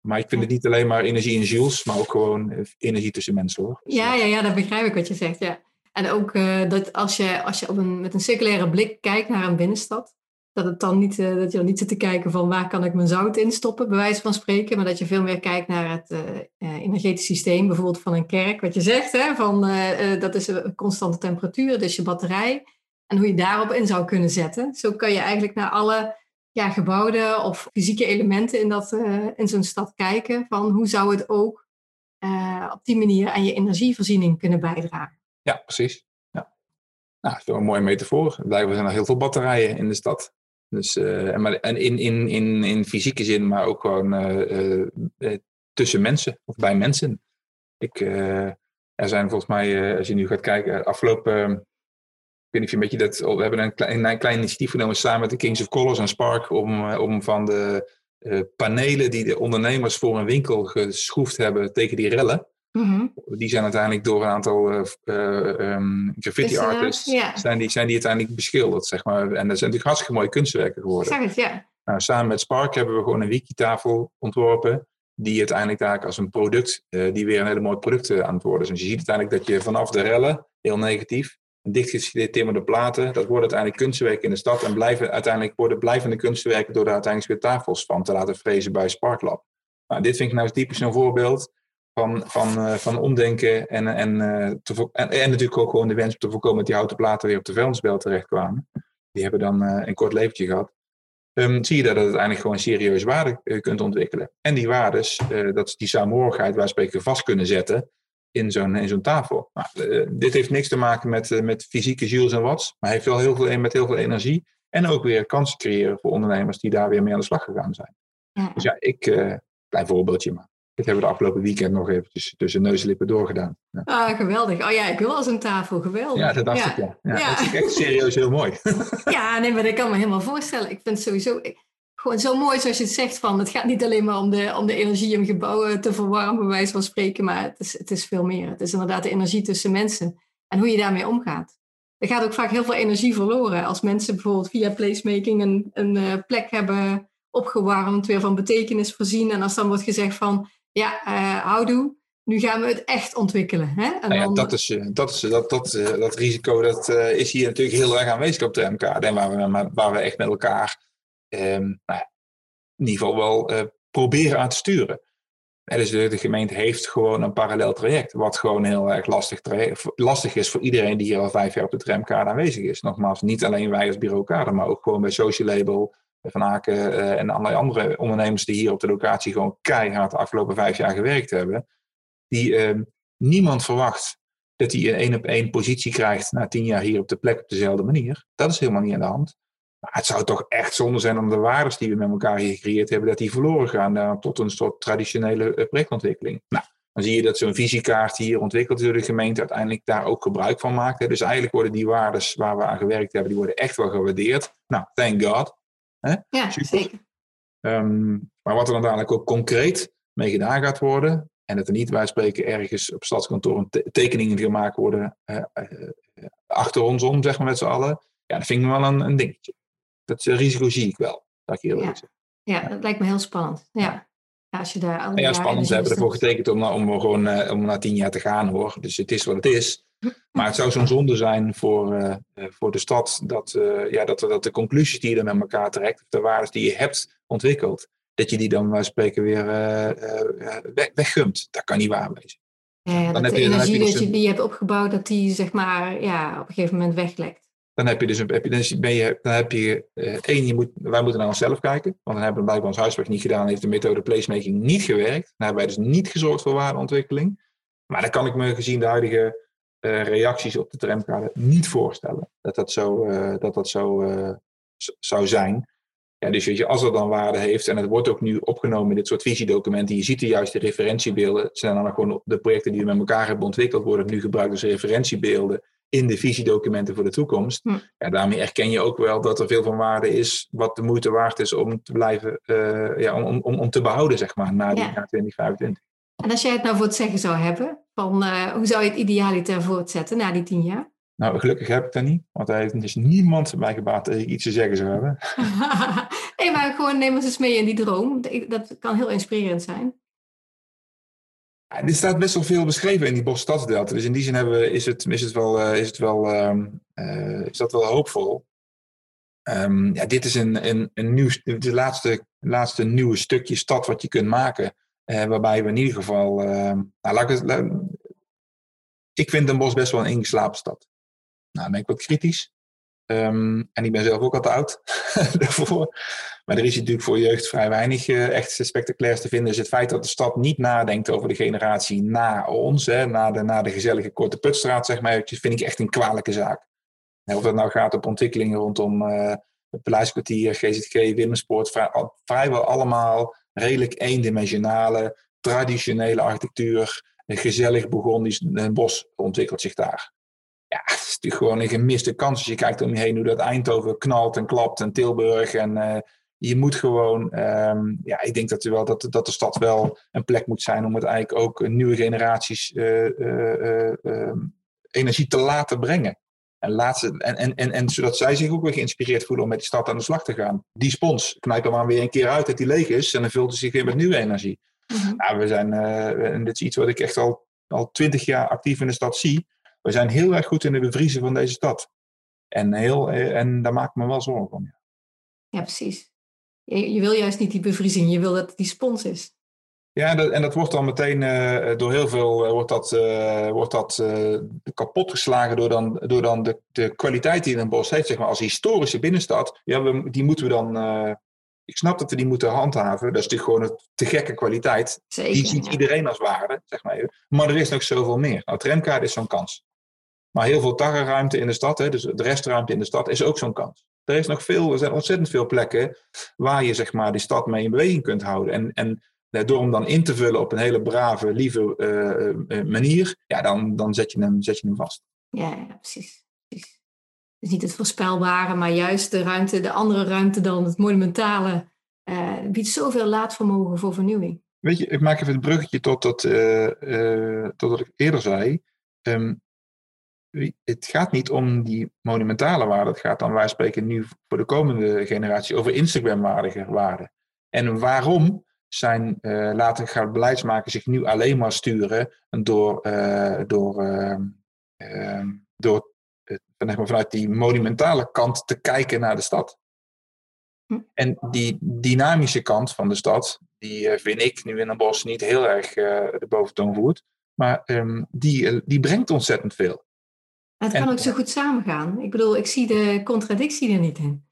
Maar ik vind het niet alleen maar energie in joules, maar ook gewoon eh, energie tussen mensen hoor. Ja, ja, ja dat begrijp ik wat je zegt. Ja. En ook uh, dat als je, als je op een, met een circulaire blik kijkt naar een binnenstad, dat, het dan niet, uh, dat je dan niet zit te kijken van waar kan ik mijn zout in stoppen, bij wijze van spreken. Maar dat je veel meer kijkt naar het uh, energetisch systeem, bijvoorbeeld van een kerk. Wat je zegt, hè, van, dat is een constante temperatuur, dus je batterij. En hoe je daarop in zou kunnen zetten. Zo kan je eigenlijk naar alle ja, gebouwde of fysieke elementen in, dat, in zo'n stad kijken. Van hoe zou het ook op die manier aan je energievoorziening kunnen bijdragen. Ja, precies. Ja. Nou, dat is een mooie metafoor. Blijkbaar zijn er heel veel batterijen in de stad. Dus, uh, maar, en in, in, in, in fysieke zin, maar ook gewoon uh, uh, tussen mensen of bij mensen. Ik, er zijn volgens mij, als je nu gaat kijken, afgelopen. ik weet niet een beetje dat. Oh, we hebben een klein, een klein initiatief genomen samen met de Kings of Colors en Spark. Om, om van de panelen die de ondernemers voor een winkel geschroefd hebben tegen die rellen. Mhm. Die zijn uiteindelijk door een aantal uh, um, graffiti artists zijn, die, zijn die uiteindelijk beschilderd, zeg maar. En dat zijn natuurlijk hartstikke mooie kunstwerken geworden. Zeg het, ja. Nou, samen met Spark hebben we gewoon een wiki-tafel ontworpen, die uiteindelijk daar als een product, uh, die weer een hele mooi product aan het worden is. Dus je ziet uiteindelijk dat je vanaf de rellen, heel negatief, dichtgetimmerde platen, dat worden uiteindelijk kunstwerken in de stad en blijven uiteindelijk worden blijvende kunstwerken door daar uiteindelijk weer tafels van te laten frezen bij Spark Lab. Nou, dit vind ik nou typisch een voorbeeld van, van, uh, van omdenken en, en, te, en, en, natuurlijk ook gewoon de wens om te voorkomen dat die houten platen weer op de vuilnisbel terechtkwamen. Die hebben dan uh, een kort leventje gehad. Um, zie je dat het uiteindelijk gewoon serieus waarde kunt ontwikkelen. En die waardes, dat is die saamhorigheid waar spreken vast kunnen zetten in zo'n in zo'n tafel. Nou, dit heeft niks te maken met, met fysieke joules en watts, maar heeft wel heel veel met heel veel energie. En ook weer kansen creëren voor ondernemers die daar weer mee aan de slag gegaan zijn. Ja. Dus ja, ik, klein voorbeeldje maar. Dit hebben we de afgelopen weekend nog even tussen neus en lippen doorgedaan. Ja. Ah, geweldig. Oh ja, ik wil als een tafel. Geweldig. Ja, dat dacht ik ja. ja. Dat is echt serieus heel mooi. ja, nee, maar dat kan me helemaal voorstellen. Ik vind het sowieso gewoon zo mooi zoals je het zegt van... Het gaat niet alleen maar om de, om de energie om gebouwen te verwarmen, bij wijze van spreken. Maar het is, het is veel meer. Het is inderdaad de energie tussen mensen. En hoe je daarmee omgaat. Er gaat ook vaak heel veel energie verloren. Als mensen bijvoorbeeld via placemaking een, een uh, plek hebben opgewarmd, weer van betekenis voorzien. En als dan wordt gezegd van ja, uh, houdoe, nu gaan we het echt ontwikkelen. Hè? En nou ja, dat, is, eh, dat, is, dat, dat, eh, dat risico dat, is hier natuurlijk heel erg aanwezig op de MKD. En waar we, waar we echt met elkaar um, nou in ieder geval wel proberen aan te sturen. dus de, de, gemeente heeft gewoon een parallel traject. Wat gewoon heel erg lastig, lastig is voor iedereen die hier al vijf jaar op de tramkaart aanwezig is. Nogmaals, niet alleen wij als bureau kader, maar ook gewoon bij Social Label, van Aken uh, en allerlei andere ondernemers die hier op de locatie gewoon keihard de afgelopen vijf jaar gewerkt hebben. Die uh, niemand verwacht dat hij een één op één positie krijgt na tien jaar hier op de plek op dezelfde manier. Dat is helemaal niet aan de hand. Maar het zou toch echt zonde zijn om de waardes die we met elkaar hier gecreëerd hebben, dat die verloren gaan uh, tot een soort traditionele projectontwikkeling. Nou, dan zie je dat zo'n visiekaart hier ontwikkeld door de gemeente uiteindelijk daar ook gebruik van maakt. Dus eigenlijk worden die waardes waar we aan gewerkt hebben, die worden echt wel gewaardeerd. Nou, thank God. Hè? Ja, zeker. Um, maar wat er dan dadelijk ook concreet mee gedaan gaat worden, en dat er niet bij spreken ergens op stadskantoor te tekeningen gemaakt worden uh, uh, achter ons om, zeg maar met z'n allen, ja, dat vind ik wel een, een dingetje. Dat risico zie ik wel, dat ik eerlijk ja. Ja, dat lijkt me heel spannend. Ja. Ja, als je daar ja, spannend. Ze hebben ervoor getekend om, om gewoon uh, om na tien jaar te gaan hoor. Dus het is wat het is. Maar het zou zo'n zonde zijn voor, uh, voor de stad dat, uh, ja, dat, dat de conclusies die je dan met elkaar trekt, de waarden die je hebt ontwikkeld, dat je die dan bij spreken weer weg, weggumt. Dat kan niet waar wezen. Ja, dan dat heb de je, energie dus die je, die je hebt opgebouwd, dat die zeg maar ja, op een gegeven moment weglekt. Dan heb je dus, heb je, dan ben je, dan heb je één, je moet, wij moeten naar onszelf kijken, want dan hebben we blijkbaar ons huiswerk niet gedaan, heeft de methode placemaking niet gewerkt. Dan hebben wij dus niet gezorgd voor waardeontwikkeling. Maar dan kan ik me gezien de huidige uh, reacties op de tramkaart niet voorstellen dat dat zo, uh, dat dat zo uh, zou zijn. Ja, dus weet je, als dat dan waarde heeft, en het wordt ook nu opgenomen in dit soort visiedocumenten, je ziet de juiste referentiebeelden, het zijn dan gewoon de projecten die we met elkaar hebben ontwikkeld, worden nu gebruikt als referentiebeelden in de visiedocumenten voor de toekomst. Hm. Ja, daarmee erken je ook wel dat er veel van waarde is, wat de moeite waard is om te blijven, ja, om, om, om te behouden, zeg maar, na, die, ja. na 2025. En als jij het nou voor het zeggen zou hebben, van, uh, hoe zou je het idealiter voortzetten na die tien jaar? Nou, gelukkig heb ik dat niet, want er is dus niemand mij gebaat dat ik iets te zeggen zou hebben. nee, maar gewoon neem ons eens mee in die droom. Dat kan heel inspirerend zijn. Ja, er staat best wel veel beschreven in die Bosstadsdelta. Dus in die zin hebben we, is, het, is, het wel, uh, is, het wel, uh, is dat wel hoopvol. Um, ja, dit is een, een, een nieuw, de laatste, laatste nieuwe stukje stad wat je kunt maken. Uh, waarbij we in ieder geval. Uh, nou, laat ik, ik vind Den Bosch best wel een ingeslapen stad. Nou, dan ben ik wat kritisch. Um, en ik ben zelf ook al te oud daarvoor. Maar er is natuurlijk voor jeugd vrij weinig uh, echt spectaculairs te vinden. Dus het feit dat de stad niet nadenkt over de generatie na ons, hè, na, de, na de gezellige Korte Putstraat, zeg maar, vind ik echt een kwalijke zaak. Of dat nou gaat op ontwikkelingen rondom uh, het Paleiskwartier, GZG, Wimmerspoort, vrij, vrijwel allemaal redelijk eendimensionale, traditionele architectuur, gezellig Burgondisch een bos ontwikkelt zich daar. Ja, het is natuurlijk gewoon een gemiste kans als je kijkt om je heen hoe dat Eindhoven knalt en klapt en Tilburg. En uh, je moet gewoon, um, ja, ik denk dat, wel, dat, dat de stad wel een plek moet zijn om het eigenlijk ook nieuwe generaties uh, uh, energie te laten brengen. En, laat ze, en, en, en, en zodat zij zich ook weer geïnspireerd voelen om met die stad aan de slag te gaan. Die spons, knijp er maar weer een keer uit dat die leeg is en dan vult hij zich weer met nieuwe energie. Mm nou, we zijn, uh, en dit is iets wat ik echt al, al twintig jaar actief in de stad zie. We zijn heel erg goed in de bevriezen van deze stad. En, heel, eh, en daar maak ik me wel zorgen om. Ja, ja precies. Je, je wil juist niet die bevriezing, je wil dat het die spons is. Ja, dat, en dat wordt dan meteen uh, door heel veel uh, wordt dat, uh, wordt dat kapot geslagen door dan, door dan de, de kwaliteit die een bos heeft, zeg maar, als historische binnenstad. Ja, we, die moeten we dan. ik snap dat we die moeten handhaven. Dat is natuurlijk gewoon een te gekke kwaliteit. Zeker, die ziet iedereen als waarde, zeg maar even. Maar er is nog zoveel meer. Nou, tramkaart is zo'n kans. Maar heel veel dagruimte in de stad, hè, dus de restruimte in de stad, is ook zo'n kans. Er, is nog veel, er zijn ontzettend veel plekken waar je zeg maar, die stad mee in beweging kunt houden. En, en door hem dan in te vullen op een hele brave, lieve uh, manier, ja, dan, dan zet, je hem, zet je hem vast. Ja, ja precies. precies. Dus niet het voorspelbare, maar juist de ruimte, de andere ruimte dan het monumentale, uh, biedt zoveel laadvermogen voor vernieuwing. Weet je, ik maak even het bruggetje tot, tot, tot wat ik eerder zei. Um, het gaat niet om die monumentale waarde. Het gaat dan, wij spreken nu voor de komende generatie over Instagram-waardige waarden. En waarom zijn, uh, laten gaan beleidsmakers zich nu alleen maar sturen door, uh, door, uh, door vanuit die monumentale kant te kijken naar de stad. Hm. En die dynamische kant van de stad, die vind ik nu in een bos niet heel erg de boventoon voert. Maar um, die, die brengt ontzettend veel. Het kan ook zo goed samengaan. Ik bedoel, ik zie de contradictie er niet in.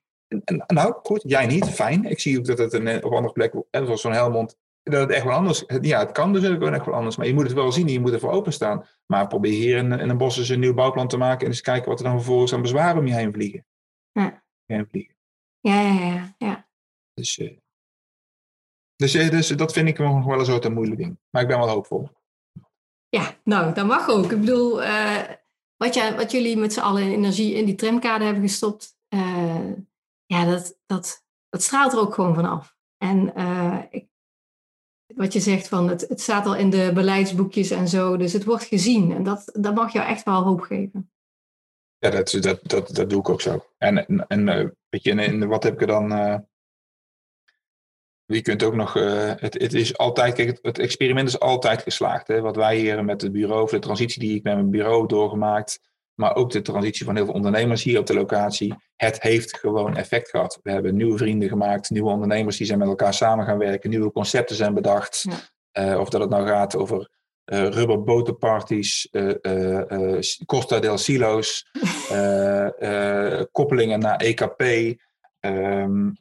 Nou, goed, jij niet, fijn. Ik zie ook dat het een, op andere plek, zoals zo'n Helmond, dat het echt wel anders Ja, het kan dus ook echt wel anders. Maar je moet het wel zien en je moet ervoor openstaan. Maar probeer hier in, in een bos eens een nieuw bouwplan te maken en eens kijken wat er dan vervolgens aan bezwaren om je heen vliegen. Ja. Heen vliegen. Ja, ja, ja. ja. Dus, uh, dus, uh, dus dat vind ik nog wel eens een moeilijk ding. Maar ik ben wel hoopvol. Ja, nou, dat mag ook. Ik bedoel, uh, wat, jij, wat jullie met z'n allen energie in die tramkade hebben gestopt, ja, dat, dat, dat straalt er ook gewoon vanaf. En uh, ik, wat je zegt van het, het staat al in de beleidsboekjes en zo, dus het wordt gezien. En dat, dat mag jou echt wel hoop geven. Ja, dat, dat, dat, dat doe ik ook zo. En, en, je, en, wat heb ik dan. Uh, je kunt ook nog. Het, het is altijd. Kijk, het, experiment is altijd geslaagd. Hè? Wat wij hier met het bureau, of de transitie die ik met mijn bureau doorgemaakt maar ook de transitie van heel veel ondernemers hier op de locatie. Het heeft gewoon effect gehad. We hebben nieuwe vrienden gemaakt, nieuwe ondernemers die zijn met elkaar samen gaan werken, nieuwe concepten zijn bedacht. Uh, of dat het nou gaat over uh, rubberbotenparties, uh, Costa del Silo's, koppelingen naar EKP, um,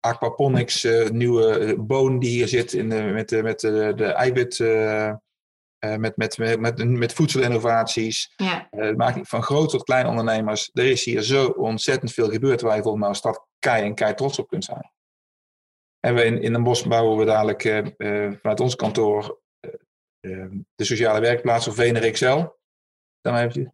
aquaponics, nieuwe boon die hier zit in de, met, de, met de, de met, met, met, met voedselinnovaties. Ja. Maakt van groot tot klein ondernemers. Er is hier zo ontzettend veel gebeurd waar je volgens mij als stad kei en kei trots op kunt zijn. En we in, in een bos bouwen we dadelijk uh, vanuit ons kantoor de sociale werkplaats of XL. Dan heb je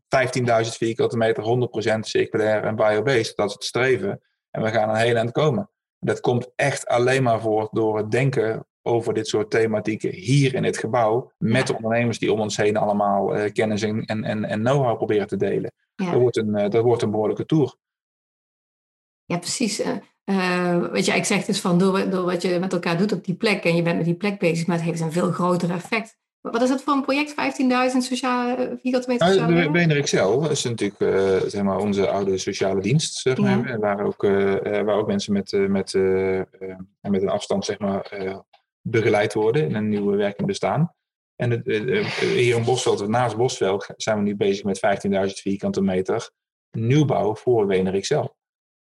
15.000 vierkante meter, 100% circulair en biobased. Dat is het streven. En we gaan een heel eind komen. Dat komt echt alleen maar voort door het denken over dit soort thematieken hier in het gebouw. Met de ondernemers die om ons heen allemaal uh, kennis en, en, en know-how proberen te delen. Dat, wordt een, uh, dat wordt een behoorlijke tour. Ja, precies. Uh, weet je, ik zeg dus van door, door wat je met elkaar doet op die plek en je bent met die plek bezig, maar het heeft een veel groter effect. Wat is dat voor een project? 15.000 sociale vierkante meter sociale uh, De BNR is natuurlijk uh, zeg maar onze oude sociale dienst, zeg maar. Ja. Waar, ook, uh, waar ook mensen met, met, met een afstand zeg maar, begeleid worden in een nieuwe werking bestaan. En het, hier in Bosveld, naast Bosveld, zijn we nu bezig met 15.000 vierkante meter nieuwbouw voor Wener XL.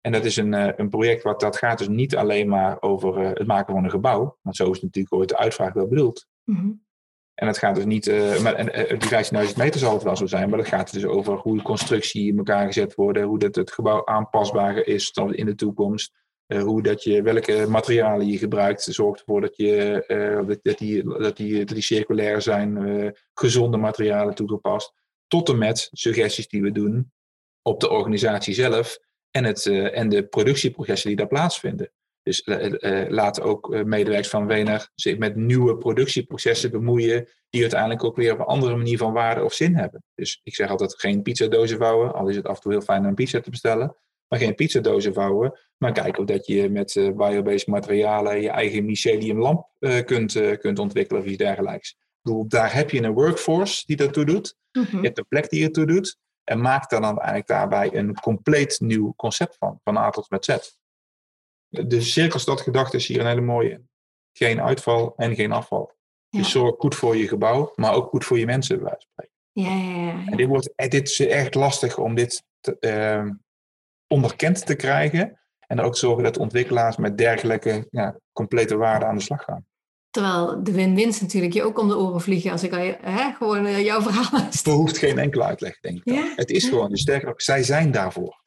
En dat is een, eh, een project wat dat gaat dus niet alleen maar over eh, het maken van een gebouw. Want zo is het natuurlijk ooit de uitvraag wel bedoeld. Mm En het gaat dus niet, uh, maar, en, die 15.000 meter zal het wel zo zijn, maar het gaat dus over hoe de constructie in elkaar gezet wordt, hoe dat het gebouw aanpasbaar is in de toekomst, hoe dat je, welke materialen je gebruikt, zorgt ervoor dat, je, dat, dat, die, dat, die, dat die circulair zijn, gezonde materialen toegepast. Tot en met suggesties die we doen op de organisatie zelf en, het, en de productieprocessen die daar plaatsvinden. Dus laat ook medewerkers van Wener zich met nieuwe productieprocessen bemoeien, die uiteindelijk ook weer op een andere manier van waarde of zin hebben. Dus ik zeg altijd geen pizzadozen vouwen, al is het af en toe heel fijn om een pizza te bestellen, maar geen pizzadozen vouwen, maar kijken of dat je met uh, biobased materialen je eigen mycelium lamp kunt, kunt ontwikkelen of iets dergelijks. Ik bedoel, daar heb je een workforce die dat toe doet, mhm. je hebt een plek die het toe doet, en maak dan eigenlijk daarbij een compleet nieuw concept van, van A tot met Z de cirkelstadgedachte is hier een hele mooie. Geen uitval en geen afval. Dus zorg goed voor je gebouw, maar ook goed voor je mensen, bij wijze van Ja, ja, ja. En dit, wordt, eh, dit is echt lastig om dit te, uh, onderkend te krijgen. En ook zorgen dat ontwikkelaars met dergelijke ja, complete waarden aan de slag gaan. Terwijl de win-wins natuurlijk je ook om de oren vliegen als ik al, hè, gewoon uh, jouw verhaal Het behoeft geen enkele uitleg, denk ik. Het is gewoon, dus sterker nog, zij zijn daarvoor.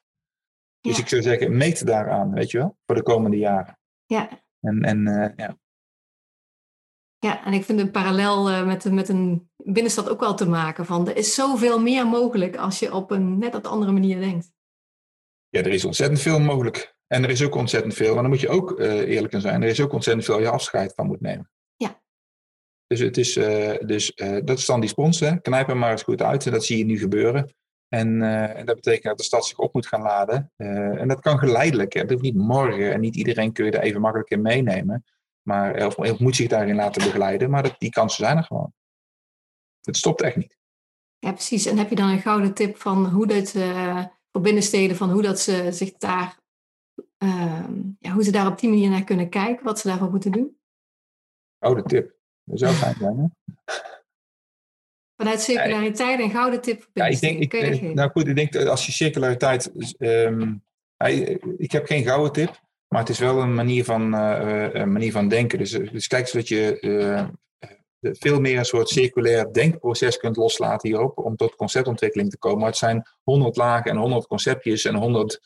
Dus ik zou zeggen, meet daaraan, weet je wel, voor de komende jaren. Ja. En, en uh, ja. Ja, en ik vind een parallel uh, met, met een binnenstad ook wel te maken van er is zoveel meer mogelijk als je op een net wat andere manier denkt. Ja, er is ontzettend veel mogelijk. En er is ook ontzettend veel, maar dan moet je ook uh, eerlijk in zijn, er is ook ontzettend veel je afscheid van moet nemen. Ja. Dus, het is, dus dat is dan die spons, knijp hem maar eens goed uit en dat zie je nu gebeuren. En, en, dat betekent dat de stad zich op moet gaan laden. En dat kan geleidelijk. Hè. Dat hoeft niet morgen. En niet iedereen kun je er even makkelijk in meenemen. Maar, of, of moet zich daarin laten begeleiden. Maar dat, die kansen zijn er gewoon. Het stopt echt niet. Ja, precies. En heb je dan een gouden tip van hoe dat uh, voor binnensteden, van hoe dat ze zich daar, ehm, ja, hoe ze daar op die manier naar kunnen kijken, wat ze daarvoor moeten doen? Gouden tip. Dat zou fijn zijn, hè? Vanuit circulariteit en gouden tip. Ja, ik denk, ik, nou goed, ik denk dat als je circulariteit. Um, ik heb geen gouden tip, maar het is wel een manier van, uh, een manier van denken. Dus, dus kijk zodat je uh, veel meer een soort circulair denkproces kunt loslaten hierop om tot conceptontwikkeling te komen. Maar het zijn honderd lagen en honderd conceptjes en honderd,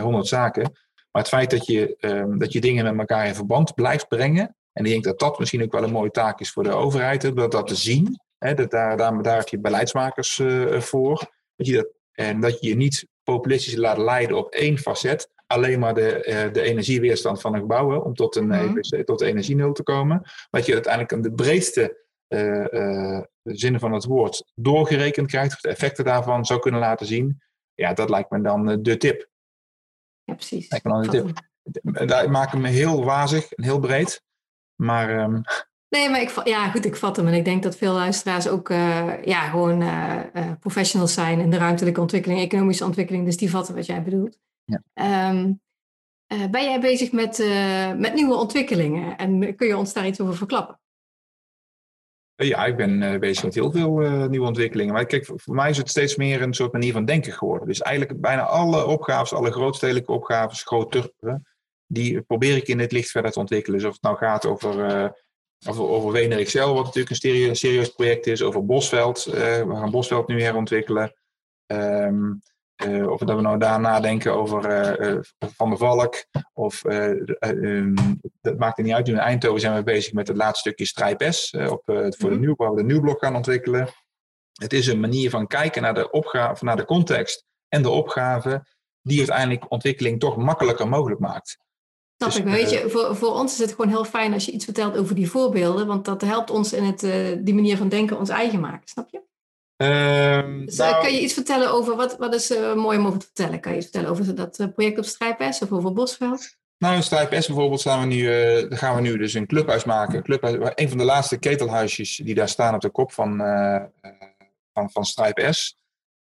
honderd zaken. Maar het feit dat je, um, dat je dingen met elkaar in verband blijft brengen. En ik denk dat dat misschien ook wel een mooie taak is voor de overheid, dat dat te zien. Hè, dat daar, daar, daar heb je beleidsmakers uh, voor. Dat je dat, en dat je je niet populistisch laat leiden op één facet. Alleen maar de, uh, de energieweerstand van een gebouw om tot een mm -hmm. tot energie te komen. Dat je uiteindelijk aan de breedste uh, zinnen van het woord doorgerekend krijgt. De effecten daarvan zou kunnen laten zien. Ja, dat lijkt me dan de tip. Ja, precies. Lijkt me dan de tip. Daar maak ik me heel wazig en heel breed. Maar um, Nee, maar ik, ja, goed, ik vat hem. En ik denk dat veel luisteraars ook uh, ja, gewoon uh, uh, professionals zijn in de ruimtelijke ontwikkeling, economische ontwikkeling. Dus die vatten wat jij bedoelt. Ja. Um, ben jij bezig met, met nieuwe ontwikkelingen? En kun je ons daar iets over verklappen? Ja, ik ben bezig met heel veel nieuwe ontwikkelingen. Maar kijk, voor mij is het steeds meer een soort manier van denken geworden. Dus eigenlijk bijna alle opgaves, alle grootstedelijke opgaves, groter, die probeer ik in het licht verder te ontwikkelen. Dus of het nou gaat over over, over Wener Excel, wat natuurlijk een serieus project is. Over Bosveld. We gaan Bosveld nu herontwikkelen. Um, uh, of dat we nou daar nadenken over uh, Van der Valk. Of um, dat maakt er niet uit. Nu in Eindhoven zijn we bezig met het laatste stukje Strijp S. op, voor de mhm. nieuw, waar we de nieuwblok gaan ontwikkelen. Het is een manier van kijken naar de opgave, naar de context en de opgave. Die uiteindelijk ontwikkeling toch makkelijker mogelijk maakt. Snap dus, ik. weet je, voor, voor ons is het gewoon heel fijn als je iets vertelt over die voorbeelden, want dat helpt ons in het, uh, die manier van denken ons eigen maken, snap je? Um, dus, nou, kan je iets vertellen over, wat, wat is uh, mooi om over te vertellen? Kan je iets vertellen over dat project op Strijp of over Bosveld? Nou, in Strijp bijvoorbeeld staan we nu, uh, gaan we nu dus een clubhuis maken. Een, clubhuis, een van de laatste ketelhuisjes die daar staan op de kop van, van, van Strijp S.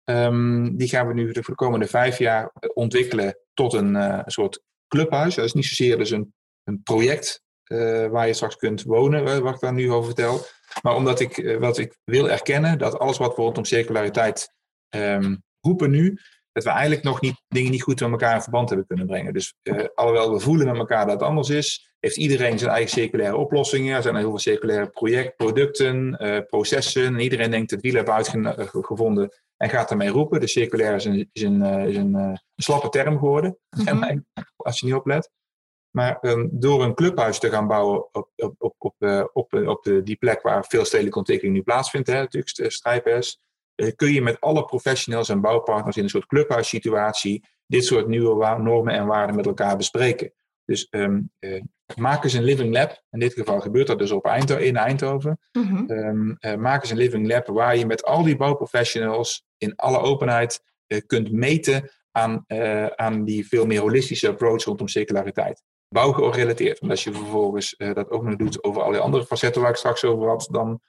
Um, die gaan we nu voor de komende vijf jaar ontwikkelen tot een soort clubhuis. Dat is niet zozeer dus een, een project uh, waar je straks kunt wonen, uh, wat ik daar nu over vertel. Maar omdat ik, uh, wat ik wil erkennen, dat alles wat we rondom circulariteit um, roepen nu, dat we eigenlijk nog niet, dingen niet goed met elkaar in verband hebben kunnen brengen. Dus alhoewel we voelen met elkaar dat het anders is, heeft iedereen zijn eigen circulaire oplossingen. Er zijn heel veel circulaire project, producten, processen. En iedereen denkt het wiel hebben uitgevonden en gaat ermee roepen. De circulair is een, is een, is een, een slappe term geworden, mhm. als je niet oplet. Maar um, door een clubhuis te gaan bouwen op, op, op, op, uh, op, op de, die plek waar veel stedelijke ontwikkeling nu plaatsvindt, hè, natuurlijk Strijpers, uh, kun je met alle professionals en bouwpartners in een soort clubhuissituatie dit soort nieuwe normen en waarden met elkaar bespreken. Dus um, uh, maak eens een living lab. In dit geval gebeurt dat dus op Eindho in Eindhoven. Mm -hmm. um, maak eens een living lab waar je met al die bouwprofessionals in alle openheid kunt meten aan, aan die veel meer holistische approach rondom circulariteit bouwgerelateerd. Want als je vervolgens uh, dat ook nog doet over alle andere facetten waar ik straks over had, dan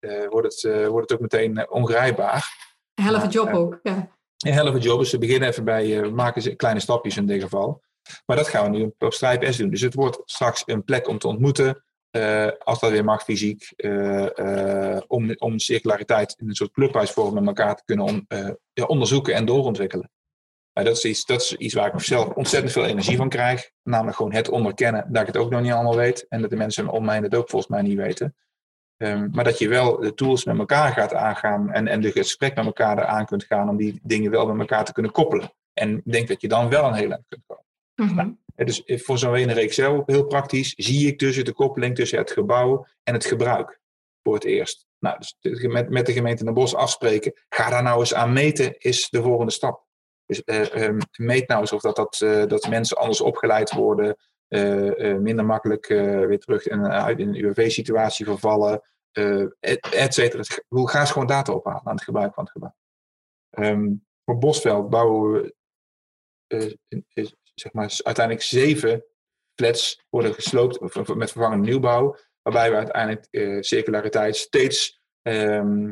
uh, wordt, het, uh, wordt het ook meteen ongrijpbaar. Helft job ook, ja. Een helft job, dus we beginnen even bij, we maken kleine stapjes in dit geval. Maar dat gaan we nu op Stripe S doen. Dus het wordt straks een plek om te ontmoeten, als dat weer mag fysiek, om, om circulariteit in een soort clubhuisvorm met elkaar te kunnen on, ja, onderzoeken en doorontwikkelen. Maar dat is, iets, dat is iets waar ik zelf ontzettend veel energie van krijg. Namelijk gewoon het onderkennen dat ik het ook nog niet allemaal weet. En dat de mensen om mij het ook volgens mij niet weten. Um, maar dat je wel de tools met elkaar gaat aangaan en, en de gesprek met elkaar eraan kunt gaan om die dingen wel met elkaar te kunnen koppelen. En ik denk dat je dan wel een heel eind kunt komen. Mm nou, dus voor zo'n ene zelf heel praktisch, zie ik dus de koppeling tussen het gebouw en het gebruik voor het eerst. Nou, dus met, met de gemeente Den Bosch afspreken, ga daar nou eens aan meten, is de volgende stap. Dus uh, meet nou eens of dat, dat, uh, dat mensen anders opgeleid worden, minder makkelijk weer terug in, in een UWV-situatie vervallen, et, et cetera. Ga eens gewoon data ophalen aan het gebruik van het gebouw. Um, voor Bosveld bouwen we zeg maar, uiteindelijk zeven flats worden gesloopt met vervangende nieuwbouw, waarbij we uiteindelijk circulariteit steeds uh,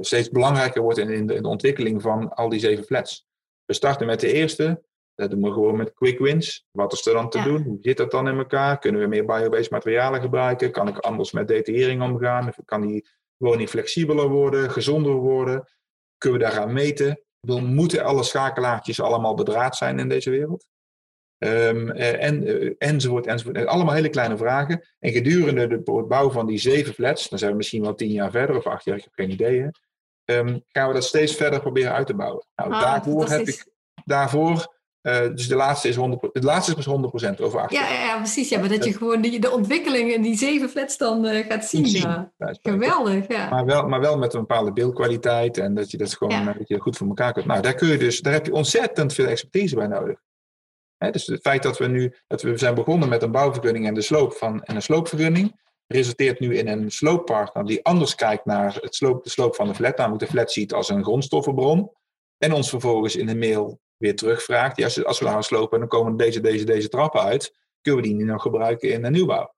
steeds belangrijker wordt in, in, de, in, de, ontwikkeling van al die zeven flats. We starten met de eerste. Dat doen we gewoon met quick wins. Wat is er dan te doen? Hoe zit dat dan in elkaar? Kunnen we meer biobased materialen gebruiken? Kan ik anders met detaillering omgaan? Kan die woning flexibeler worden, gezonder worden? Kunnen we daaraan meten? We moeten alle schakelaartjes allemaal bedraad zijn in deze wereld? Um, en, uh, enzovoort, enzovoort. Allemaal hele kleine vragen. En gedurende de, het bouwen van die zeven flats, dan zijn we misschien wel tien jaar verder of acht jaar, ik heb geen idee, um, gaan we dat steeds verder proberen uit te bouwen. Nou, ah, daarvoor heb ik, daarvoor, uh, dus de laatste is 100%, de laatste is pas 100% over acht ja, ja, ja, precies. Ja, maar dat je gewoon die, de ontwikkeling in die zeven flats dan uh, gaat zien. zien geweldig, ja. Maar wel, maar wel met een bepaalde beeldkwaliteit en dat je dat gewoon ja. dat je goed voor elkaar kunt. Nou, daar kun je dus, daar heb je ontzettend veel expertise bij nodig dus het feit dat we nu dat we zijn begonnen met een bouwvergunning en de sloop van en een sloopvergunning, resulteert nu in een slooppartner die anders kijkt naar het sloop, de sloop van de flat, namelijk de flat ziet als een grondstoffenbron. En ons vervolgens in de mail weer terugvraagt. Ja, als, als we gaan slopen, dan komen deze, deze, deze trappen uit. Kunnen we die nu nog gebruiken in de nieuwbouw?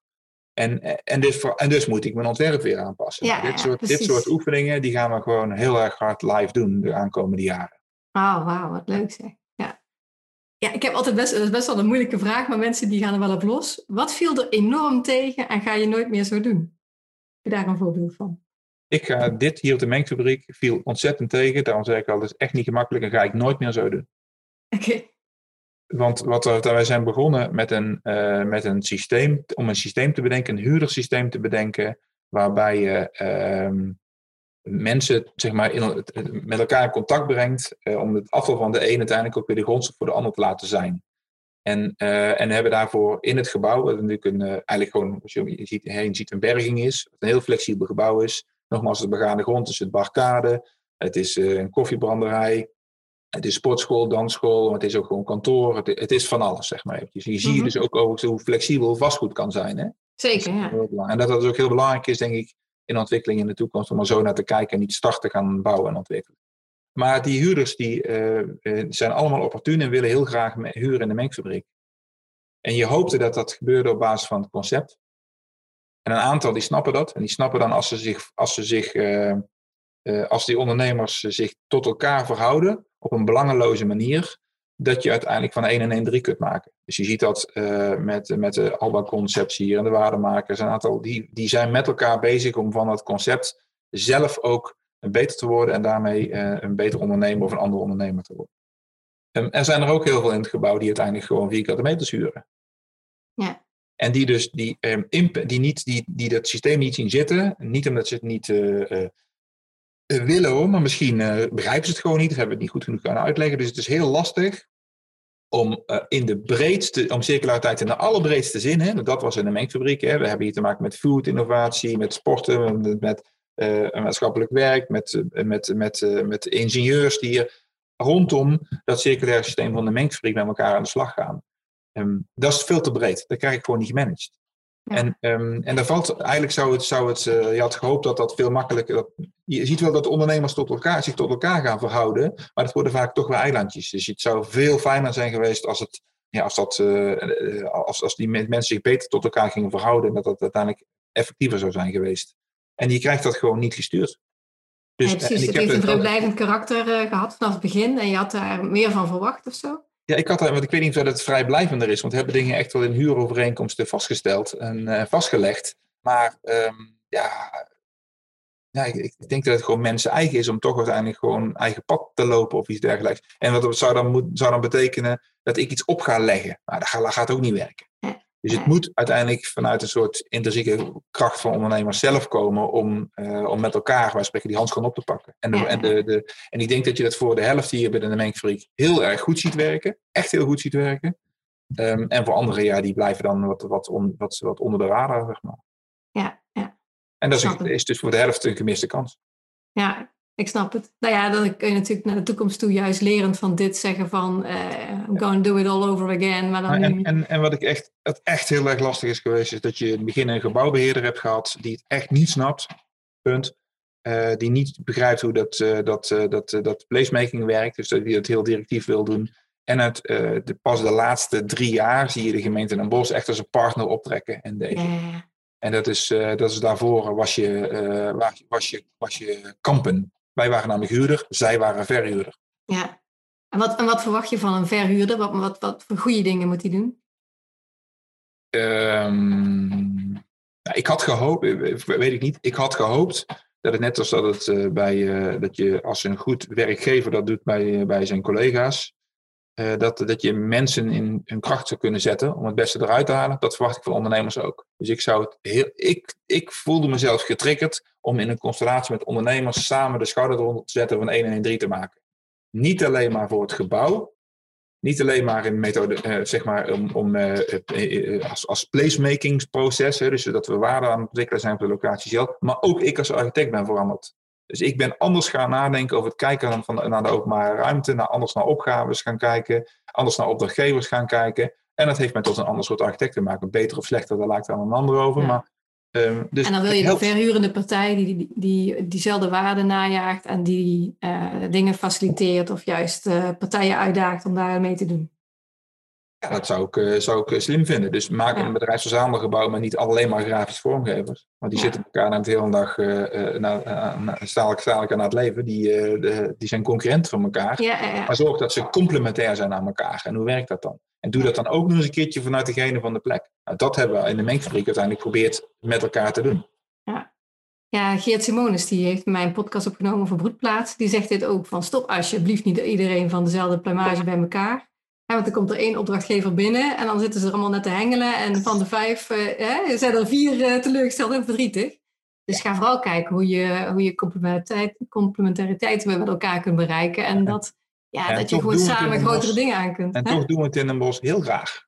En, en, dus, en dus moet ik mijn ontwerp weer aanpassen. Ja, dit, soort, dit soort oefeningen die gaan we gewoon heel erg hard live doen de aankomende jaren. Wauw, wauw, wat leuk zeg. Ja, ik heb altijd best, dat is best wel een moeilijke vraag, maar mensen die gaan er wel op los. Wat viel er enorm tegen en ga je nooit meer zo doen? Heb je daar een voorbeeld van? Ik ga dit hier op de mengfabriek viel ontzettend tegen. Daarom zeg ik al, dat is echt niet gemakkelijk en ga ik nooit meer zo doen. Oké. Want wat, wij zijn begonnen met een, uh, met een systeem, om een systeem te bedenken, een huurdersysteem te bedenken, waarbij je uh, mensen zeg maar, in, met elkaar in contact brengt uh, om het afval van de een uiteindelijk ook weer de grondstof voor de ander te laten zijn. En, uh, en hebben daarvoor in het gebouw, wat natuurlijk een, uh, eigenlijk gewoon, als je ziet, heen ziet, een berging is, wat een heel flexibel gebouw is. Nogmaals, het begane grond is het barkade, het is een koffiebranderij, het is sportschool, dansschool, het is ook gewoon kantoor, het, het is van alles, zeg maar. Dus je ziet mm dus ook hoe flexibel vastgoed kan zijn. Hè? Zeker, ja. En dat dat dus ook heel belangrijk is, denk ik, in ontwikkeling in de toekomst om er zo naar te kijken en niet starten gaan bouwen en ontwikkelen. Maar die huurders die, uh, zijn allemaal opportun en willen heel graag huren in de mengfabriek. En je hoopte dat dat gebeurde op basis van het concept. En een aantal die snappen dat. En die snappen dan als ze zich, als ze zich, uh, als die ondernemers zich tot elkaar verhouden op een belangeloze manier, dat je uiteindelijk van 1 en 1 3 kunt maken. Dus je ziet dat uh, met, met de Alba-conceptie hier en de waardemakers. Een aantal, die, die zijn met elkaar bezig om van dat concept zelf ook beter te worden en daarmee uh, een beter ondernemer of een ander ondernemer te worden. Um, er zijn er ook heel veel in het gebouw die uiteindelijk gewoon vierkante meters huren. Ja. En die dus die, um, die, niet, die, die dat systeem niet zien zitten, niet omdat ze het niet uh, willen maar misschien begrijpen ze het gewoon niet of hebben het niet goed genoeg kunnen uitleggen. Dus het is heel lastig om in de breedste, om circulariteit in de allerbreedste zin, hè, dat was in de mengfabriek, hè, we hebben hier te maken met food innovatie, met sporten, met, met maatschappelijk werk, met, met, met, met ingenieurs die hier rondom dat circulaire systeem van de mengfabriek met elkaar aan de slag gaan. Ehm, dat is veel te breed. Dat krijg ik gewoon niet gemanaged. En, um, en daar valt, eigenlijk zou het, zou het uh, je had gehoopt dat dat veel makkelijker, dat, je ziet wel dat ondernemers tot elkaar, zich tot elkaar gaan verhouden, maar het worden vaak toch wel eilandjes. Dus het zou veel fijner zijn geweest als, het, ja, als, dat, uh, als, als die mensen zich beter tot elkaar gingen verhouden en dat dat uiteindelijk effectiever zou zijn geweest. En je krijgt dat gewoon niet gestuurd. Dus, ja, precies, het heeft een vrijblijvend karakter uh, gehad vanaf het begin en je had daar meer van verwacht of zo? Ja, ik had want ik weet niet of het vrijblijvender is, want we hebben dingen echt wel in huurovereenkomsten vastgesteld en uh, vastgelegd. Maar um, ja, ja ik, ik, denk dat het gewoon mensen eigen is om toch uiteindelijk gewoon eigen pad te lopen of iets dergelijks. En wat zou dan, zou dan betekenen dat ik iets op ga leggen. Dat gaat, dat gaat ook niet werken. Dus het moet uiteindelijk vanuit een soort intrinsieke kracht van ondernemers zelf komen om, uh, om met elkaar, wij spreken, die handschoen op te pakken. En, de, en, de, de, en ik denk dat je dat voor de helft hier binnen de mengfabriek heel erg goed ziet werken. Echt heel goed ziet werken. Um, en voor anderen, ja, die blijven dan wat, wat, on, wat, wat onder de radar, zeg maar. Ja, ja. En dat is, is dus voor de helft een gemiste kans. Ja, ik snap het. Nou ja, dan kun je natuurlijk naar de toekomst toe juist lerend van dit zeggen van uh, I'm going to do it all over again. Maar dan en, en, en wat ik echt, het echt heel erg lastig is geweest, is dat je in het begin een gebouwbeheerder hebt gehad die het echt niet snapt. Punt. Uh, die niet begrijpt hoe dat, uh, dat, dat, dat placemaking werkt. Dus die het heel directief wil doen. En het, de, pas de laatste drie jaar zie je de gemeente Den Bosch echt als een partner optrekken in deze. En dat is, dat is daarvoor was je, was je, was je kampen. Wij waren namelijk huurder, zij waren verhuurder. Ja. En wat, en wat verwacht je van een verhuurder? Wat, wat, wat voor goede dingen moet hij doen? Um, nou, ik had gehoopt, weet ik niet, ik had gehoopt dat het net als dat het uh, bij, uh, dat je als een goed werkgever dat doet bij, uh, bij zijn collega's, dat, dat je mensen in hun kracht zou kunnen zetten om het beste eruit te halen. Dat verwacht ik van ondernemers ook. Dus ik zou het heel, ik, ik voelde mezelf getriggerd om in een constellatie met ondernemers samen de schouder eronder te zetten van 1 en 1 3 te maken. Niet alleen maar voor het gebouw, niet alleen maar in methode, eh, zeg maar, om, om eh, eh, als, als placemakingsproces, hè, dus dat we waarde aan het ontwikkelen zijn op de locatie zelf, maar ook ik als architect ben veranderd. Dus ik ben anders gaan nadenken over het kijken van, naar de openbare ruimte, naar anders naar opgaves gaan kijken, anders naar opdrachtgevers gaan kijken. En dat heeft mij tot een ander soort architect te maken. Beter of slechter, daar laat ik aan een ander over. Maar Um, dus en dan wil je de verhurende partij die, die, die diezelfde waarde najaagt en die uh, dingen faciliteert of juist uh, partijen uitdaagt om daar mee te doen. Ja, dat zou ik, uh, zou ik slim vinden. Dus maak ja. een bedrijfsverzamelgebouw, maar niet alleen maar grafische vormgevers. Want die ja. zitten elkaar na de hele dag stadelijk aan het leven. Die, de, die zijn concurrenten van elkaar. Maar zorg dat ze complementair zijn aan elkaar. En hoe werkt dat dan? En doe dat dan ook nog eens een keertje vanuit degene van de plek. Nou, dat hebben we in de mengfabriek uiteindelijk geprobeerd met elkaar te doen. Ja. Ja, Geert Simonis die heeft mijn podcast opgenomen over broedplaats. Die zegt dit ook van stop alsjeblieft niet iedereen van dezelfde plumage bij elkaar. Ja, want dan komt er één opdrachtgever binnen en dan zitten ze er allemaal net te hengelen. En van de vijf uh, zijn er vier uh, teleurgesteld en verdrietig. Dus ga vooral kijken hoe je, hoe je complementariteit, complementariteit met elkaar kunt bereiken. En dat ja, dat je gewoon samen grotere dingen aan kunt. En toch doen we het in Den Bosch heel graag.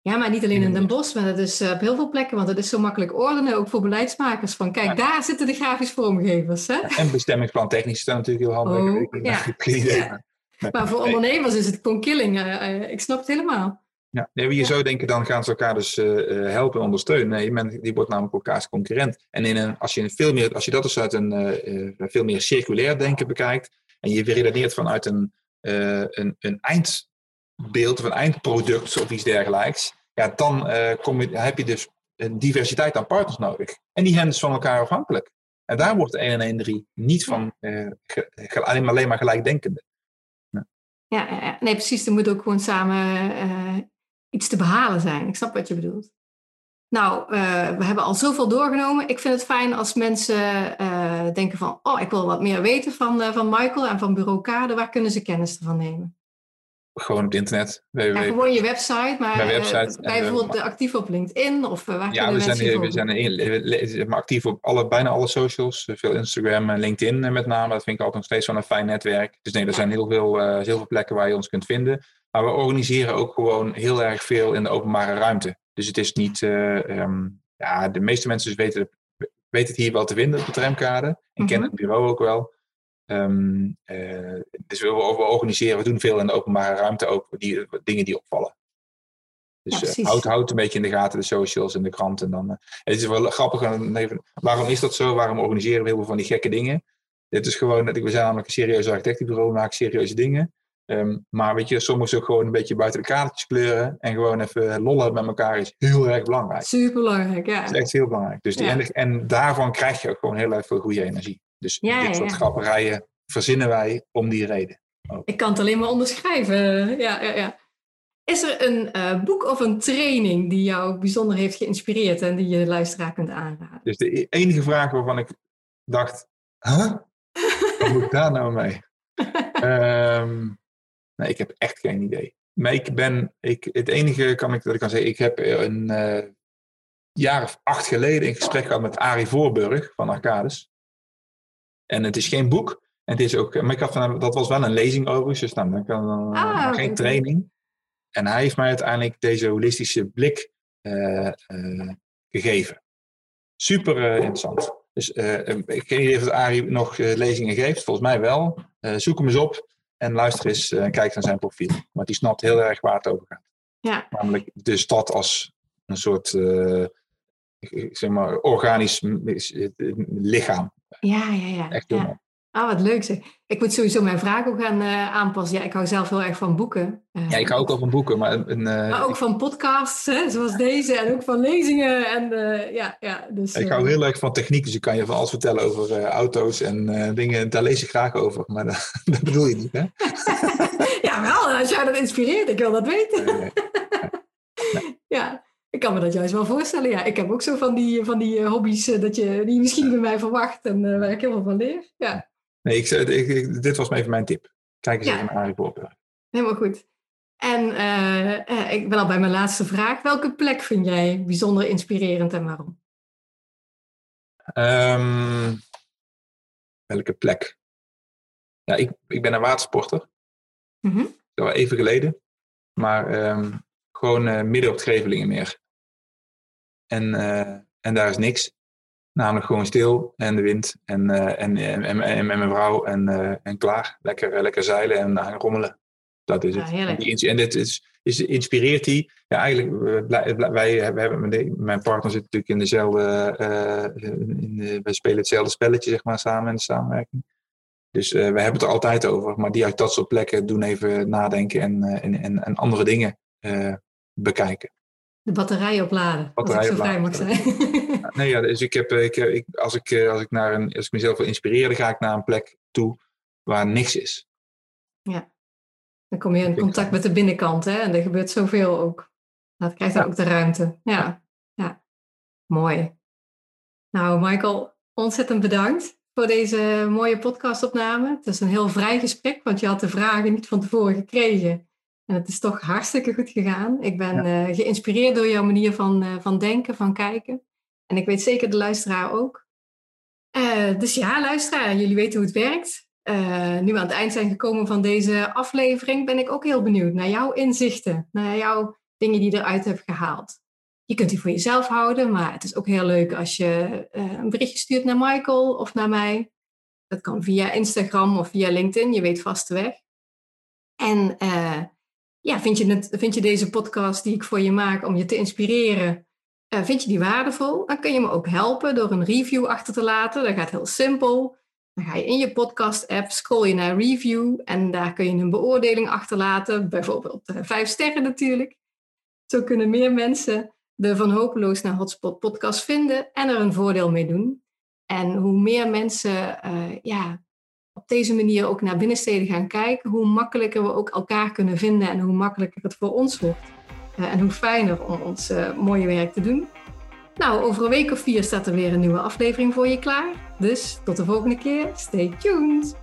Ja, maar niet alleen in Den Bosch, maar dat is eh, op heel veel plekken. Want het is zo makkelijk ordenen, ook voor beleidsmakers. Van kijk, daar zitten de grafisch vormgevers. Hè? En bestemmingsplan technisch is dat natuurlijk heel handig. Oh, ja. Maar voor ondernemers is het gewoon killing. Uh, ik snap het helemaal. Ja, nee, je zou denken, dan gaan ze elkaar dus uh, helpen en ondersteunen. Nee, men, die wordt namelijk elkaars concurrent. En in een, als, je een veel meer, als je dat dus uit een veel meer circulair denken bekijkt. En je redeneert vanuit een uh, een, een eindbeeld of een eindproduct of iets dergelijks, ja, dan uh, kom je, heb je dus een diversiteit aan partners nodig. En die zijn dus van elkaar afhankelijk. En daar wordt de 1 en 1 3 niet van uh, alleen, maar, alleen maar gelijkdenkende. Ja. Ja, nee, precies. Er moet ook gewoon samen iets te behalen zijn. Ik snap wat je bedoelt. Nou, uh, we hebben al zoveel doorgenomen. Ik vind het fijn als mensen uh, denken van... oh, ik wil wat meer weten van, uh, van Michael en van Bureau Kade. Waar kunnen ze kennis ervan nemen? Gewoon op het internet. Ja, gewoon je website, maar website, bijvoorbeeld actief op LinkedIn of waar Ja, we zijn, we zijn actief op alle, bijna alle socials. Veel Instagram en LinkedIn met name. Dat vind ik altijd nog steeds wel een fijn netwerk. Dus nee, er zijn heel veel, heel veel plekken waar je ons kunt vinden. Maar we organiseren ook gewoon heel erg veel in de openbare ruimte. Dus het is niet, um, ja, de meeste mensen dus weten, weten het hier wel te vinden op de tramkade. En mm kennen het bureau ook wel. Um, uh, dus we, we, organiseren, we doen veel in de openbare ruimte ook, die, dingen die opvallen. Dus ja, uh, houd, houd een beetje in de gaten de socials en de kranten. En dan, uh, het is wel grappig, even, waarom is dat zo? Waarom organiseren we heel veel van die gekke dingen? Dit is gewoon, we zijn namelijk een serieus architectenbureau, we maken serieuze dingen. Um, maar weet je, soms ook gewoon een beetje buiten de kadertjes kleuren en gewoon even lollen met elkaar is heel erg belangrijk. Super belangrijk, ja. Dat is echt heel belangrijk. Dus die, ja. en, en, daarvan krijg je ook gewoon heel erg veel goede energie. Dus ja, dit soort grapperijen verzinnen wij om die reden. Ook. Ik kan het alleen maar onderschrijven. Ja, ja, ja. Is er een uh, boek of een training die jou bijzonder heeft geïnspireerd en die je luisteraar kunt aanraden? Dus de enige vraag waarvan ik dacht, huh? Wat moet ik daar nou mee? um, Nee, ik heb echt geen idee. Maar ik ben, ik, het enige kan ik, dat ik kan zeggen, ik heb een uh, jaar of acht geleden een gesprek gehad met Arie Voorburg van Arcades. En het is geen boek. En het is ook, maar ik had van, dat was wel een lezing overigens, dus dan, dan, dan ah, geen training. En hij heeft mij uiteindelijk deze holistische blik uh, uh, gegeven. Super interessant. Dus ik weet niet of Arie nog lezingen geeft, volgens mij wel. zoek hem eens op en luister eens en kijk naar zijn profiel. Want die snapt heel erg waar het over gaat. Ja. Namelijk de stad als een soort uh, zeg maar, organisch lichaam. Ja, ja, ja. Echt Ah, wat leuk zeg. Ik moet sowieso mijn vraag ook gaan uh, aanpassen. Ja, ik hou zelf heel erg van boeken. Uh, ja, ik hou ook wel van boeken. Maar, een, uh, maar ook van podcasts, hè, zoals deze. En ook van lezingen. En, ja, ja, dus, ik hou heel erg van techniek. Dus ik kan je van alles vertellen over auto's en dingen. Daar lees ik graag over. Maar dat, bedoel je niet, hè? ja, wel. Als jij dat inspireert. Ik wil dat weten. Ja. Ik kan me dat juist wel voorstellen. Ja, ik heb ook zo van die, van die hobby's dat je, die je misschien bij mij verwacht en waar ik heel veel van leer. Ja. Nee, ik, ik, dit was even mijn tip. Kijk eens ja. even naar Harry Potter. Helemaal goed. En uh, uh, ik ben al bij mijn laatste vraag. Welke plek vind jij bijzonder inspirerend en waarom? Um, welke plek? Ja, ik, ik ben een watersporter. Mm -hmm. Dat was even geleden. Maar um, gewoon uh, midden op het Grevelingenmeer. En, en daar is niks. Namelijk gewoon stil en de wind en, uh, en, en, en, en, mijn vrouw en, uh, en klaar. Lekker, lekker zeilen en uh, rommelen. Dat is het. Ja, en, die, en dit is, is, inspireert die. Ja, eigenlijk, wij, wij, wij hebben, mijn partner zit natuurlijk in dezelfde. in de, we spelen hetzelfde spelletje, zeg maar, samen in de samenwerking. Dus we hebben het er altijd over. Maar die uit dat soort plekken doen even nadenken en, en, en, en andere dingen bekijken. De batterij opladen. Batterij als ik zo vrij mag zijn. nee, ja, dus ik heb, ik, ik, als, ik, als, ik naar een, als ik mezelf wil inspireren, ga ik naar een plek toe waar niks is. Ja, dan kom je in contact met de binnenkant hè? en er gebeurt zoveel ook. Dat krijgt dan ja. ook de ruimte. Ja. ja, mooi. Nou, Michael, ontzettend bedankt voor deze mooie podcastopname. Het is een heel vrij gesprek, want je had de vragen niet van tevoren gekregen. En het is toch hartstikke goed gegaan. Ik ben ja. uh, geïnspireerd door jouw manier van, uh, van denken, van kijken. En ik weet zeker de luisteraar ook. Uh, dus ja, luisteraar, jullie weten hoe het werkt. nu we aan het eind zijn gekomen van deze aflevering, ben ik ook heel benieuwd naar jouw inzichten, naar jouw dingen die je eruit hebt gehaald. Je kunt die voor jezelf houden, maar het is ook heel leuk als je een berichtje stuurt naar Michael of naar mij. Dat kan via Instagram of via LinkedIn, je weet vast de weg. En ja, vind je, het, vind je deze podcast die ik voor je maak om je te inspireren, uh, vind je die waardevol? Dan kun je me ook helpen door een review achter te laten. Dat gaat heel simpel. Dan ga je in je podcast-app, scroll je naar review en daar kun je een beoordeling achterlaten, bijvoorbeeld uh, vijf sterren natuurlijk. Zo kunnen meer mensen de Van Hopeloos naar Hotspot podcast vinden en er een voordeel mee doen. En hoe meer mensen uh, ja, op deze manier ook naar binnensteden gaan kijken, hoe makkelijker we ook elkaar kunnen vinden en hoe makkelijker het voor ons wordt. Eh, en hoe fijner om ons eh, mooie werk te doen. Nou, over een week of vier staat er weer een nieuwe aflevering voor je klaar. Dus tot de volgende keer. Stay tuned.